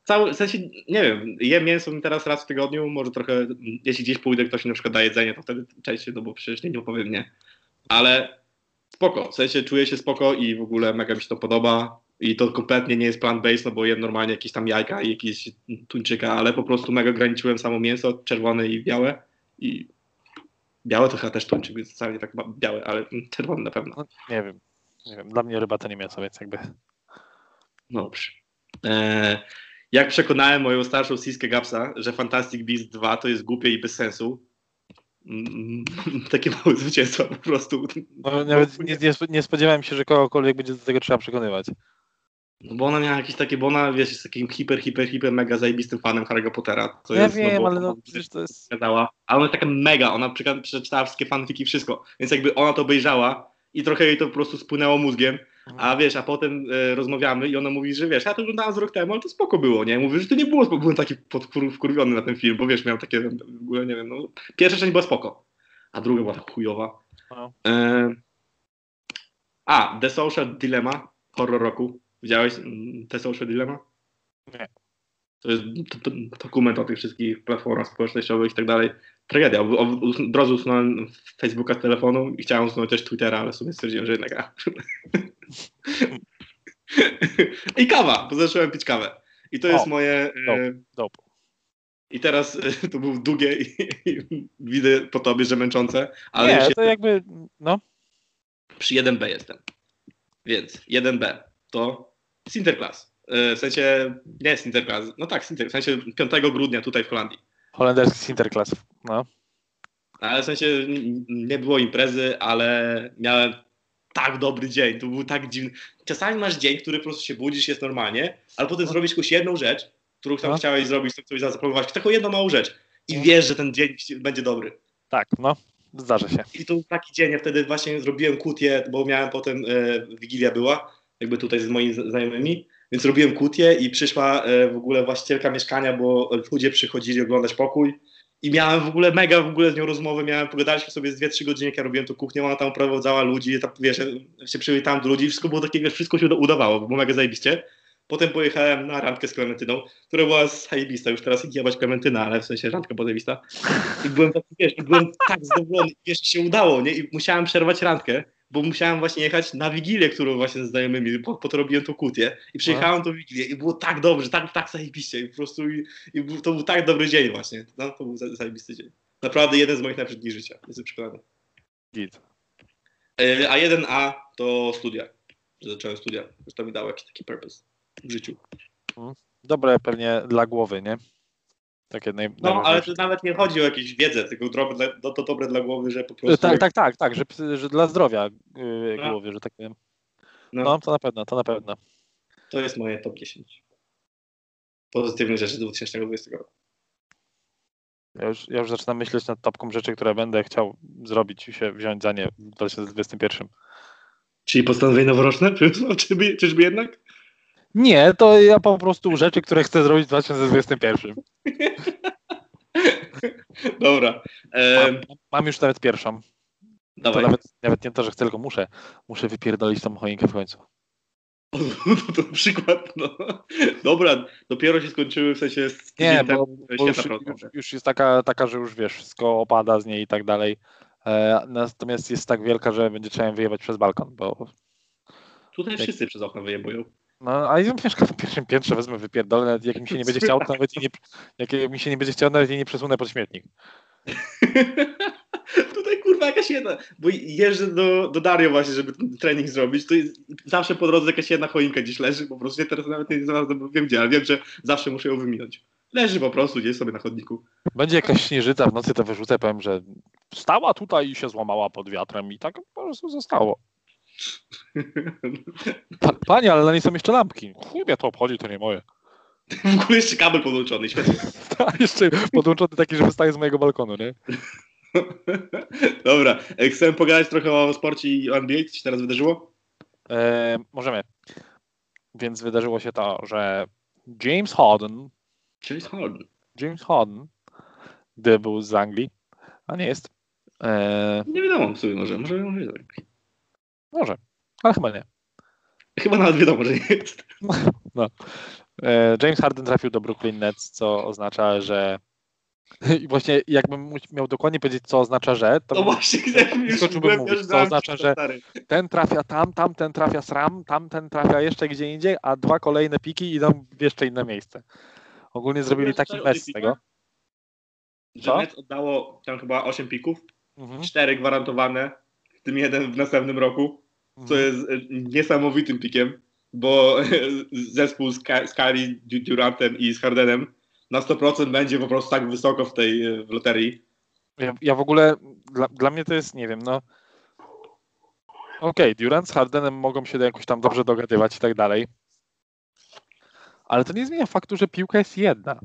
cały, w sensie, nie wiem, jem mięso teraz raz w tygodniu, może trochę, jeśli gdzieś pójdę, ktoś mi na przykład da jedzenie, to wtedy częściej, no bo przecież nie, nie opowiem nie. Ale spoko, w sensie czuję się spoko i w ogóle mega mi się to podoba i to kompletnie nie jest plant-based, no bo jem normalnie jakieś tam jajka i jakieś tuńczyka, ale po prostu mega ograniczyłem samo mięso, czerwone i białe i białe to chyba też tuńczyk, więc wcale nie tak białe, ale czerwone na pewno. No, nie wiem. Nie wiem. Dla mnie ryba to nie mięso, więc jakby. No Dobrze. E, jak przekonałem moją starszą Siskę Gapsa, że Fantastic Beasts 2 to jest głupie i bez sensu, mm, takie małe zwycięstwa po prostu. No, nawet nie, nie spodziewałem się, że kogokolwiek będzie do tego trzeba przekonywać. No bo ona miała jakieś takie, bo ona wiesz, jest takim hiper, hiper, hiper, mega zajebistym fanem Harry'ego Pottera. To ja jest, wiem, no, ale no przecież to jest. gadała, ale ona jest taka mega, ona przeczytała wszystkie fanfiki, wszystko, więc jakby ona to obejrzała i trochę jej to po prostu spłynęło mózgiem, a wiesz, a potem e, rozmawiamy i ona mówi, że wiesz, ja to oglądałam z rok temu, ale to spoko było, nie? Mówi, że to nie było spoko, byłem taki podkur- wkurwiony na ten film, bo wiesz, miał takie, w ogóle nie wiem, no, pierwsza część była spoko, a druga była tak chujowa. No. E, a, The Social Dilemma, horror roku. Widziałeś mm, The Social Dilemma? Nie. To jest to, to, dokument o tych wszystkich platformach społecznościowych i tak dalej. Tragedia. Od razu usunąłem Facebooka z telefonu i chciałem usunąć też Twittera, ale w sumie stwierdziłem, że jednak a. I kawa, bo zacząłem pić kawę. I to O, jest moje... E, dope. Dope. I teraz e, to było długie i, i widzę po tobie, że męczące, ale nie, to jakby. No. przy 1B jestem. Więc 1B to Sinterklaas. E, W sensie, nie Sinterklaas, no tak, w sensie 5 grudnia tutaj w Holandii. Holenderski Sinterklaas. No. Ale w sensie nie było imprezy, ale miałem tak dobry dzień. To był tak dziwny. Czasami masz dzień, który po prostu się budzisz, jest normalnie, ale potem zrobisz jakąś jedną rzecz, którą tam No. chciałeś zrobić, tam coś zaplanować, taką jedną małą rzecz. I No. wiesz, że ten dzień będzie dobry. Tak, no. Zdarza się. I to był taki dzień, ja wtedy właśnie zrobiłem kutię, bo miałem potem, e, Wigilia była, jakby tutaj z moimi znajomymi, więc robiłem kutię i przyszła e, w ogóle właścicielka mieszkania, bo ludzie przychodzili oglądać pokój i miałem w ogóle mega w ogóle z nią rozmowę, miałem, pogadaliśmy sobie z 2-3 godziny, jak ja robiłem tą kuchnię, ona tam prowadzała ludzi, tam, wiesz, się przywitałem do ludzi, wszystko było takie, wiesz, wszystko się uda- udawało, było mega zajebiście. Potem pojechałem na randkę z Klementyną, która była zajebista, już teraz jebać Klementyna, ale w sensie randka była zajebista. I byłem taki, wiesz, byłem tak zadowolony, wiesz, się udało, nie? I musiałem przerwać randkę, bo musiałem właśnie jechać na Wigilię, którą właśnie z znajomymi, po, po to robiłem tą kutię. I przyjechałem tą Wigilię i było tak dobrze, tak, tak zajebiście i po prostu i, i to był tak dobry dzień właśnie. No, to był za- zajebisty dzień. Naprawdę jeden z moich najlepszych dni życia, jestem przekonany. Git. E, A 1A to studia. Zacząłem studia, to mi dało jakiś taki purpose w życiu. Dobre pewnie dla głowy, nie? Takie naj, No, ale to nawet nie chodzi o jakąś wiedzę, tylko dobre, to, to dobre dla głowy, że po prostu... Tak, tak, tak, tak, że, że dla zdrowia yy, No. głowy, że tak powiem. No. No, to na pewno, to na pewno. To jest moje top 10 pozytywnych rzeczy 2020 roku. Ja już, ja już zaczynam myśleć nad topką rzeczy, które będę chciał zrobić i się wziąć za nie w 2021. Czyli postanowienie noworoczne? Czyżby, czyżby jednak? Nie, to ja po prostu rzeczy, które chcę zrobić w 2021. Dobra. E, Mam, mam już nawet pierwszą. To dawaj. nawet, nawet nie to, że chcę, tylko muszę. Muszę wypierdolić tą choinkę w końcu. To, to przykład, no. Dobra, dopiero się skończyły, w sensie z Nie, bo, bo już, już, już jest taka, taka, że już wiesz, wszystko opada z niej i tak dalej. E, natomiast jest tak wielka, że będzie trzeba ją wyjebać przez balkon, bo Tutaj Jak- wszyscy przez okno wyjebują. No, a ja mieszkam na pierwszym piętrze, wezmę wypierdolę, nawet jak mi się nie będzie chciał, to nawet i nie, jak mi się nie będzie chciał, nawet i nie przesunę pod śmietnik. Tutaj kurwa jakaś jedna, bo jeżdżę do, do Dario właśnie, żeby ten trening zrobić, to jest zawsze po drodze jakaś jedna choinka gdzieś leży, po prostu ja teraz nawet nie znalazłem, wiem gdzie, ale wiem, że zawsze muszę ją wyminąć. Leży po prostu gdzieś sobie na chodniku. Będzie jakaś śnieżyca w nocy, to wyrzucę, powiem, że stała tutaj i się złamała pod wiatrem i tak po prostu zostało. Pa, panie, ale na niej są jeszcze lampki. Chuj mnie to obchodzi, to nie moje. W ogóle jeszcze kabel podłączony, świetnie. A jeszcze podłączony taki, że wystaje z mojego balkonu, nie? Dobra, e, chcę pogadać trochę o sporcie i o NBA, co się teraz wydarzyło? E, możemy. Więc wydarzyło się to, że James Harden, James Harden. James Harden, gdy był z Anglii, a nie jest, e, Nie wiadomo w sumie może, może, może tak. Może, ale chyba nie. Chyba nawet wiadomo, że nie jest. E, James Harden trafił do Brooklyn Nets, co oznacza, że i właśnie jakbym miał dokładnie powiedzieć, co oznacza, że, to No bym- właśnie, skoczyłbym mówić, co oznacza, to, że- ten trafia tam, tamten trafia sram, tamten trafia jeszcze gdzie indziej, a dwa kolejne piki idą w jeszcze inne miejsce. Ogólnie zrobili taki mess z tego. Że? Nets oddało tam chyba 8 pików, Mhm. 4 gwarantowane, w tym jeden w następnym roku, co Mhm. jest e, niesamowitym pikiem, bo zespół z, Ka- z Du- Durantem i z Hardenem na 100% będzie po prostu tak wysoko w tej e, w loterii. Ja, ja w ogóle, dla, dla mnie to jest, nie wiem, no. Okej, Durant z Hardenem mogą się jakoś tam dobrze dogadywać i tak dalej. Ale to nie zmienia faktu, że piłka jest jedna.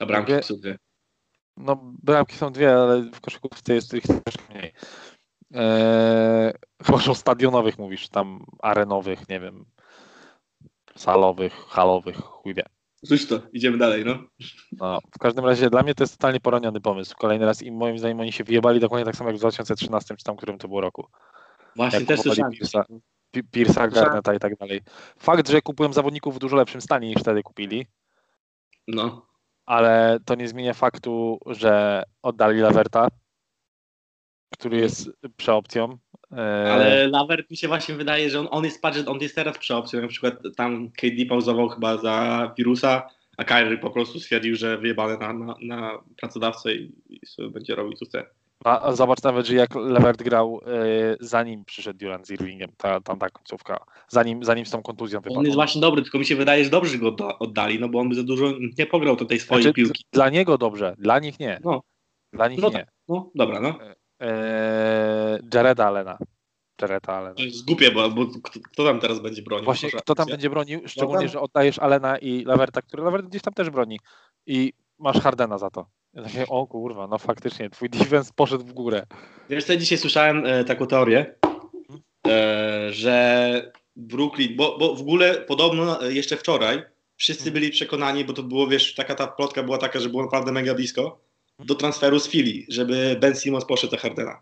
A bramki Mówię- są dwie. No, bramki są dwie, ale w koszykówce jest ich troszkę mniej. Eee, chyba, że o stadionowych mówisz, tam arenowych, nie wiem, salowych, halowych, chuj wie. Cóż to, idziemy dalej, no. No, w każdym razie dla mnie to jest totalnie poroniony pomysł. Kolejny raz i moim zdaniem oni się wyjebali dokładnie tak samo jak w 2013 czy tam którym to było roku. Właśnie, Jak też słyszałem. Pierce'a, Pi- Pierce'a, Garneta i tak dalej. Fakt, że kupują zawodników w dużo lepszym stanie niż wtedy kupili, No. ale to nie zmienia faktu, że oddali Laverta, który jest przeopcją. Eee, Ale Lavert mi się właśnie wydaje, że on, on jest, patrz, on jest teraz przeopcją. Na przykład tam KD pauzował chyba za wirusa, a Kyrie po prostu stwierdził, że wyjebany na, na, na pracodawcę i, i sobie będzie robił co chce. a, a zobacz nawet, że jak Levert grał e, zanim przyszedł Durant z Irvingiem, ta, tam ta końcówka, zanim, zanim z tą kontuzją On wypadł. jest właśnie dobry, tylko mi się wydaje, że dobrze go odda- oddali, no bo on by za dużo nie pograł do tej swojej Znaczy, piłki. Dla niego dobrze, dla nich nie. No. Dla nich No nie. No, dobra, no. Eee, Jareda Allena. Jareda Allena. To jest głupie, bo, bo kto, tam teraz będzie bronił? Właśnie kto tam będzie bronił, szczególnie, tam- że oddajesz Allena i Leverta, który Levert gdzieś tam też broni i masz Hardena za to. Ja takie, o kurwa, no faktycznie, twój defense poszedł w górę. Wiesz co, dzisiaj słyszałem e, taką teorię, e, że Brooklyn, bo, bo w ogóle podobno e, jeszcze wczoraj wszyscy byli przekonani, bo to było, wiesz, taka ta plotka była taka, że było naprawdę mega blisko, do transferu z Philly, żeby Ben Simmons poszedł za Hardena.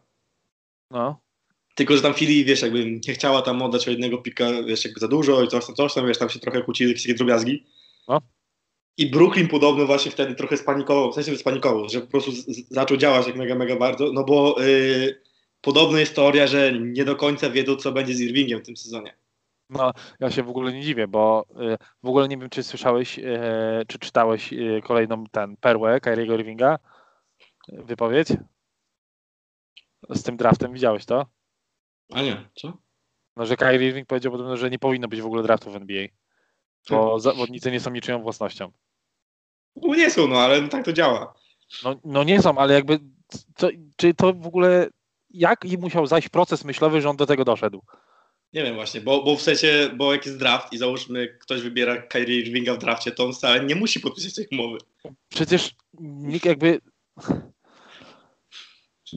No, Tylko, że tam Philly, wiesz, jakby nie chciała tam oddać o jednego pika, wiesz, jakby za dużo i coś tam, coś tam, wiesz, tam się trochę kłócili, jakieś takie drobiazgi. No. I Brooklyn podobno właśnie wtedy trochę spanikował, w sensie spanikował, że po prostu z, z, zaczął działać jak mega, mega bardzo, no bo yy, podobno jest teoria, że nie do końca wiedzą, co będzie z Irvingiem w tym sezonie. no, ja się w ogóle nie dziwię, bo y, w ogóle nie wiem, czy słyszałeś, y, czy czytałeś y, kolejną ten perłę Kyriego Irvinga, y, wypowiedź z tym draftem, widziałeś to? A nie, co? No, że Kyrie Irving powiedział podobno, że nie powinno być w ogóle draftu w NBA, bo zawodnicy nie są niczyją własnością. No nie są, no ale no, tak to działa. No, no nie są, ale jakby, co, czy to w ogóle, jak i musiał zajść proces myślowy, że on do tego doszedł? Nie wiem właśnie, bo, bo w sensie, bo jak jest draft i załóżmy ktoś wybiera Kyrie Irvinga w drafcie, to on wcale nie musi podpisać tej umowy. Przecież nikt jakby...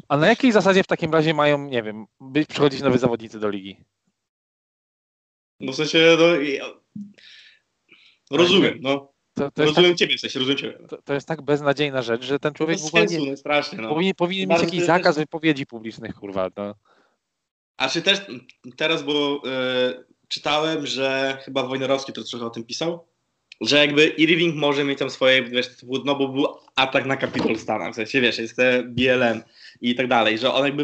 A na jakiej zasadzie w takim razie mają, nie wiem, być, przychodzić nowi zawodnicy do ligi? No w sensie, no, ja... rozumiem, no. To, to, jest, tak, Rozumiem ciebie, w sensie, rozumiem ciebie. to, to jest tak beznadziejna rzecz, że ten człowiek Bez w ogóle sensu, nie, no strasznie, no. powinien, powinien mieć jakiś zakaz też- wypowiedzi publicznych, kurwa. No. A czy też teraz, bo e, czytałem, że chyba Wojnarowski to trochę o tym pisał, że jakby Irving może mieć tam swoje, wiesz, no bo był atak na Capitol Stana, w sensie, wiesz, jest te BLM i tak dalej, że on jakby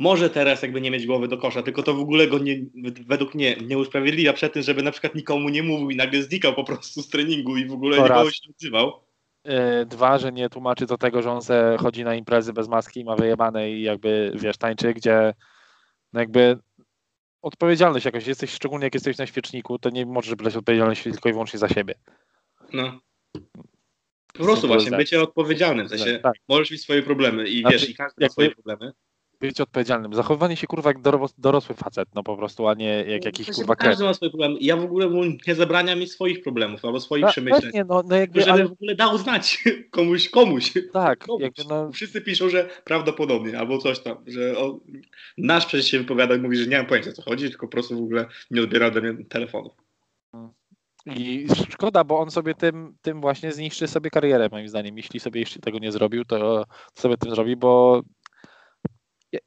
może teraz jakby nie mieć głowy do kosza, tylko to w ogóle go nie, według mnie nie usprawiedliwia przed tym, żeby na przykład nikomu nie mówił i nagle znikał po prostu z treningu i w ogóle To nikogo się nie odzywał. Yy, Dwa, że nie tłumaczy do tego, że on se chodzi na imprezy bez maski i ma wyjebane i jakby, wiesz, tańczy, gdzie no jakby odpowiedzialność jakoś, jesteś, szczególnie jak jesteś na świeczniku, to nie możesz brać odpowiedzialności tylko i wyłącznie za siebie. No. Po prostu właśnie, bycie odpowiedzialnym, w sensie Tak. możesz mieć swoje problemy i Znaczy, wiesz, i każdy ma swoje problemy. Być odpowiedzialnym. Zachowywanie się kurwa jak dorosły facet, no po prostu, a nie jak jakiś W sensie, kurwa każdy ma swoje problemy i ja w ogóle nie zabraniam mieć swoich problemów albo swoich No, przemyśleń. właśnie, no, no jakby, Żeby ale w ogóle dał znać komuś, komuś. tak, komuś. jakby no, Wszyscy piszą, że prawdopodobnie, albo coś tam, że o, nasz przecież się wypowiada i mówi, że nie mam pojęcia o co chodzi, tylko po prostu w ogóle nie odbiera ode mnie telefonu. i szkoda, bo on sobie tym, tym właśnie zniszczy sobie karierę, moim zdaniem. Jeśli sobie jeszcze tego nie zrobił, to sobie tym zrobi, bo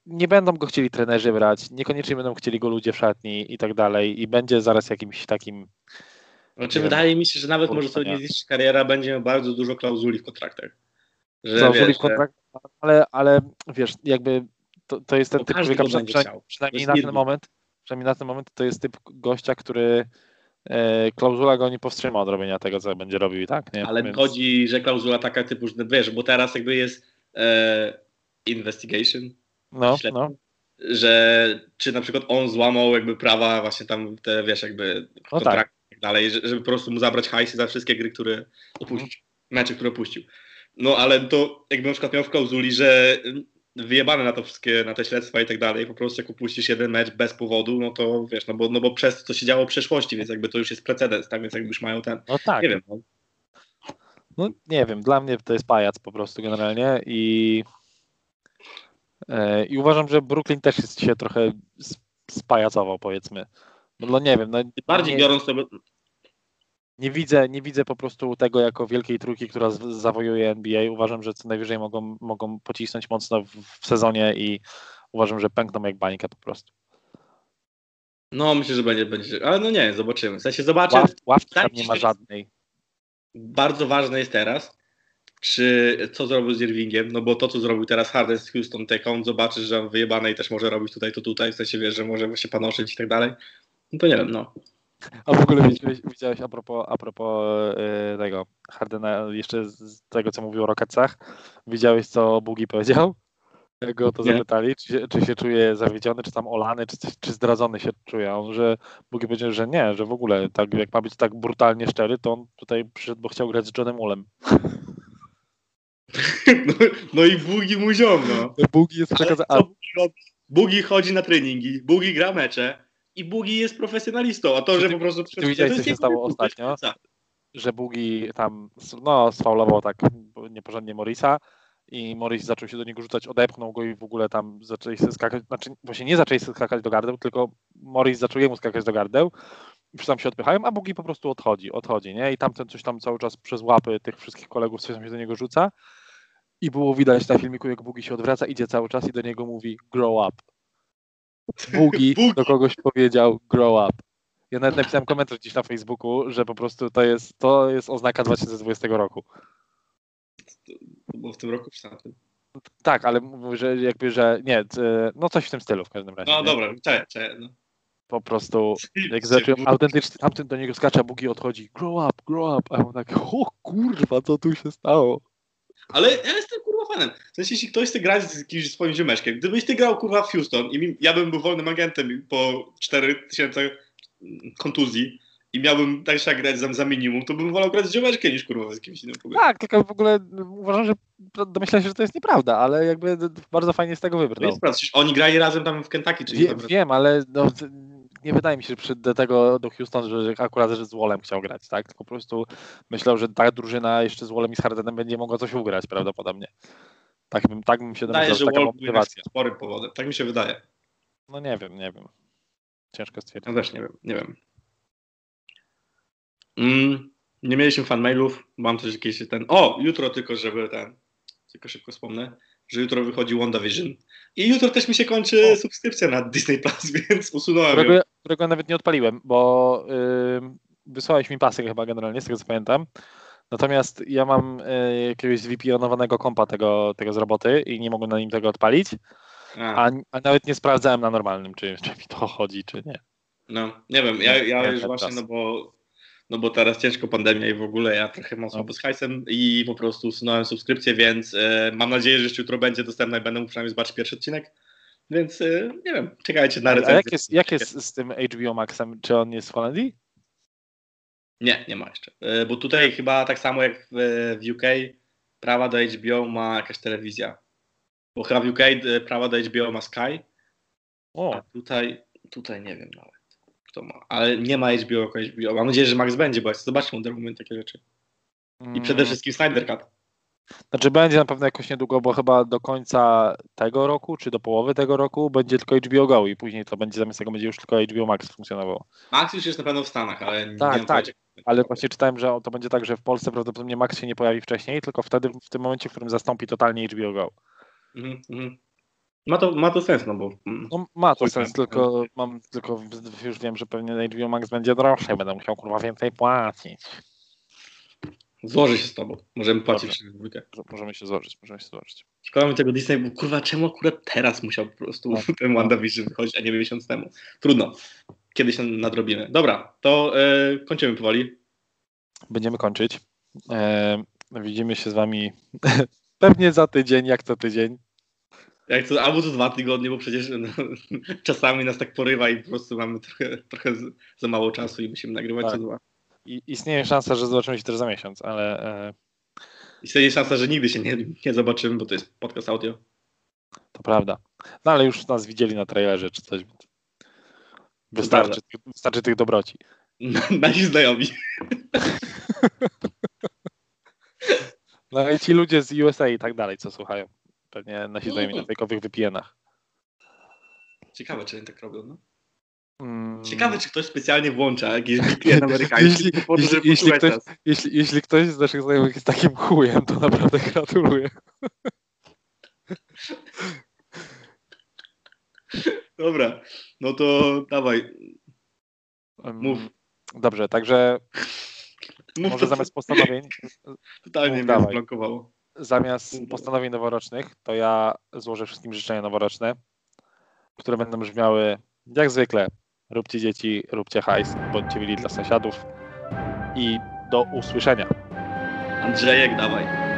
nie będą go chcieli trenerzy brać, niekoniecznie będą chcieli go ludzie w szatni i tak dalej i będzie zaraz jakimś takim Znaczy wydaje mi się, że nawet może sobie zniszczyć kariera, będzie miał bardzo dużo klauzuli w kontraktach. Klauzuli wiesz, w kontrakt, ale, ale wiesz, jakby to, to jest ten typ człowieka, przynajmniej, chciał. przynajmniej na ten moment, przynajmniej na ten moment to jest typ gościa, który e, klauzula go nie powstrzyma od robienia tego, co będzie robił i tak, nie? Ale Więc- chodzi, że klauzula taka typu, że wiesz, bo teraz jakby jest e, investigation, No, śledztwo, no, że czy na przykład on złamał jakby prawa właśnie tam te, wiesz, jakby No kontrakty i tak dalej, że- żeby po prostu mu zabrać hajsy za wszystkie gry, które opuścił, mecze, które opuścił. No ale to jakby na przykład miał w klauzuli, że wyjebane na to wszystkie, na te śledztwa i tak dalej, po prostu jak opuścisz jeden mecz bez powodu, no to wiesz, no bo, no bo przez to, co się działo w przeszłości, więc jakby to już jest precedens, tak, więc jakby już mają ten, no tak. nie wiem, no, No nie wiem, dla mnie to jest pajac po prostu generalnie i, i uważam, że Brooklyn też jest się trochę sp- spajacował powiedzmy. No, no nie wiem, no, bardziej nie, biorąc to, nie, widzę, nie widzę po prostu tego jako wielkiej trójki, która zawojuje NBA. Uważam, że co najwyżej mogą, mogą pocisnąć mocno w, w sezonie i uważam, że pękną jak bańka po prostu. no myślę, że będzie, będzie, ale no nie, zobaczymy, w sensie zobaczę, Ław, ławki tam nie ma żadnej. bardzo ważne jest teraz, czy co zrobił z Irvingiem, no bo to, co zrobił teraz Harden z Houston, tak on zobaczy, że on wyjebane i też może robić tutaj, to tutaj, w sensie wiesz, że może się panoszyć i tak dalej, no to nie wiem, no. A w ogóle widziałeś, widziałeś a propos, a propos e, tego Hardena, jeszcze z- tego, co mówił o Rocketsach, widziałeś, co Bugi powiedział? Go to Nie. zapytali, czy się, czy się czuje zawiedziony, czy tam olany, czy, czy zdradzony się czuje. On, że Bugi powiedział, że nie, że w ogóle tak, jak ma być tak brutalnie szczery, to on tutaj przyszedł, bo chciał grać z Johnem Ulem. no. No i Bugi mu ziom, no. Bugi jest przekazany. Bugi chodzi na treningi, Bugi gra mecze i Bugi jest profesjonalistą, a to, Czy że ty- po prostu... ty widziałeś, co się stało ostatnio? że Bugi tam no, sfaulował tak nieporządnie Morisa i Morris zaczął się do niego rzucać, odepchnął go i w ogóle tam zaczęli się skakać, znaczy właśnie nie zaczęli się skakać do gardeł, tylko Morris zaczął jemu skakać do gardeł i tam się odpychają, a Bugi po prostu odchodzi, odchodzi, nie? I tamten coś tam cały czas przez łapy tych wszystkich kolegów coś tam się do niego rzuca i było widać na filmiku, jak Bugi się odwraca, idzie cały czas i do niego mówi grow up. Bugi Bugi. do kogoś powiedział grow up. Ja nawet napisałem komentarz gdzieś na Facebooku, że po prostu to jest, to jest oznaka 2020 roku. To było w tym roku czy tamtym? Tak, ale mówię, że jakby, że nie, no coś w tym stylu w każdym razie. No nie? dobra, cześć, cześć, no. Po prostu, jak zaczął autentycznie, tamten do niego skacze, a Bugi odchodzi, grow up, grow up, a on tak, o kurwa, co tu się stało? Ale ja jestem kurwa fanem. W sensie, jeśli ktoś chce grać z kimś swoim ziomeczkiem, gdybyś ty grał kurwa w Houston i mi, ja bym był wolnym agentem po 4000 kontuzji i miałbym tak jak grać za, za minimum, to bym wolał grać z ziomeczkiem niż kurwa z kimś innym. Tak, tylko w ogóle uważam, że domyślam się, że to jest nieprawda, ale jakby bardzo fajnie z tego To wybrnął. jest prawda. Oni grali razem tam w Kentucky, czyli Wie, wiem, ale no, nie wydaje mi się, że przy do tego do Houston, że że akurat że z Wolem chciał grać, tak? Tylko po prostu myślał, że ta drużyna jeszcze z Wolem i z Hardenem będzie mogła coś ugrać prawdopodobnie. Tak bym, tak bym się domyślał, że taka Wall motywacja. sporym powodem. Tak mi się wydaje. No nie wiem, nie wiem. Ciężko stwierdzić. Ja też nie wiem, nie wiem. Mm, nie mieliśmy fanmailów, mam też jakieś ten... O, jutro tylko, żeby ten... Tylko szybko wspomnę, że jutro wychodzi WandaVision. I jutro też mi się kończy O. subskrypcja na Disney Plus, więc usunąłem Którego, ją. ja- którego ja nawet nie odpaliłem, bo wysłałeś mi pasek chyba generalnie, z tego co pamiętam. Natomiast ja mam e, jakiegoś VPN-owanego kompa tego, tego z roboty i nie mogłem na nim tego odpalić, A, a, a nawet nie sprawdzałem na normalnym, czy, czy mi to chodzi, czy nie. no, nie wiem, ja, ja Nie, już nie, właśnie, no bo, no bo teraz ciężko pandemia i w ogóle ja trochę mocno No. z hajsem i po prostu usunąłem subskrypcję, więc e, mam nadzieję, że jeszcze jutro będzie dostępna i będę mógł przynajmniej zobaczyć pierwszy odcinek. Więc e, nie wiem, czekajcie na A recenzję. jak jest, jak jest z tym HBO Maxem? Czy on jest w Holandii? Nie, nie ma jeszcze. E, Bo tutaj chyba tak samo jak w, w UK prawa do HBO ma jakaś telewizja. Bo chyba w UK e, prawa do HBO ma Sky, a O, tutaj, tutaj nie wiem nawet kto ma. Ale nie ma HBO jako HBO. Mam nadzieję, że Max będzie, bo ja chcę zobaczyć Wonder Woman takie rzeczy. I przede mm, wszystkim Snyder Cut. Znaczy będzie na pewno jakoś niedługo, bo chyba do końca tego roku, czy do połowy tego roku będzie tylko HBO Go i później to będzie zamiast tego będzie już tylko HBO Max funkcjonowało. Max już jest na pewno w Stanach, ale nie Tak, wiem, tak. pojęcia- Ale właśnie czytałem, że to będzie tak, że w Polsce prawdopodobnie Max się nie pojawi wcześniej, tylko wtedy w tym momencie, w którym zastąpi totalnie HBO Go. Mhm, mhm. Ma, to, ma to sens, no bo mm, No ma to sens, tam. tylko mam tylko już wiem, że pewnie HBO Max będzie droższe, będę musiał kurwa więcej płacić. złoży się z tobą. Możemy płacić Dobrze. w dwójkę. Możemy się złożyć, możemy się złożyć. Szkoda mi tego Disney, bo kurwa, czemu akurat teraz musiał po prostu No. ten WandaVision wychodzić, a nie miesiąc temu. Trudno. Kiedyś nadrobimy. Dobra, to e, kończymy powoli. Będziemy kończyć. E, widzimy się z wami pewnie za tydzień, jak co tydzień. Jak to, albo co dwa tygodnie, bo przecież no, czasami nas tak porywa i po prostu mamy trochę, trochę za mało czasu i musimy nagrywać Tak. co dwa. I istnieje szansa, że zobaczymy się też za miesiąc, ale e, Istnieje szansa, że nigdy się nie, nie zobaczymy, bo to jest podcast audio. to prawda. No ale już nas widzieli na trailerze czy coś. Wystarczy, wystarczy tych dobroci. Nasi znajomi. No i ci ludzie z USA i tak dalej, co słuchają. Pewnie nasi znajomi na fejkowych wypijenach. Ciekawe, czy oni tak robią, no. Mm, Ciekawe, czy ktoś specjalnie włącza jakiś VPN amerykański Jeśli- po jeśli- jeśli ktoś-. Jeśli, jeśli ktoś z naszych znajomych jest takim chujem, to naprawdę gratuluję. Dobra, no to dawaj. Mów. Dobrze, także Mów może to, zamiast postanowień, totalnie mów mnie dawaj. zblokowało. Zamiast Mów. postanowień noworocznych, to ja złożę wszystkim życzenia noworoczne, które będą brzmiały jak zwykle. Róbcie dzieci, róbcie hajs, bądźcie mili dla sąsiadów i do usłyszenia. Andrzejek, dawaj.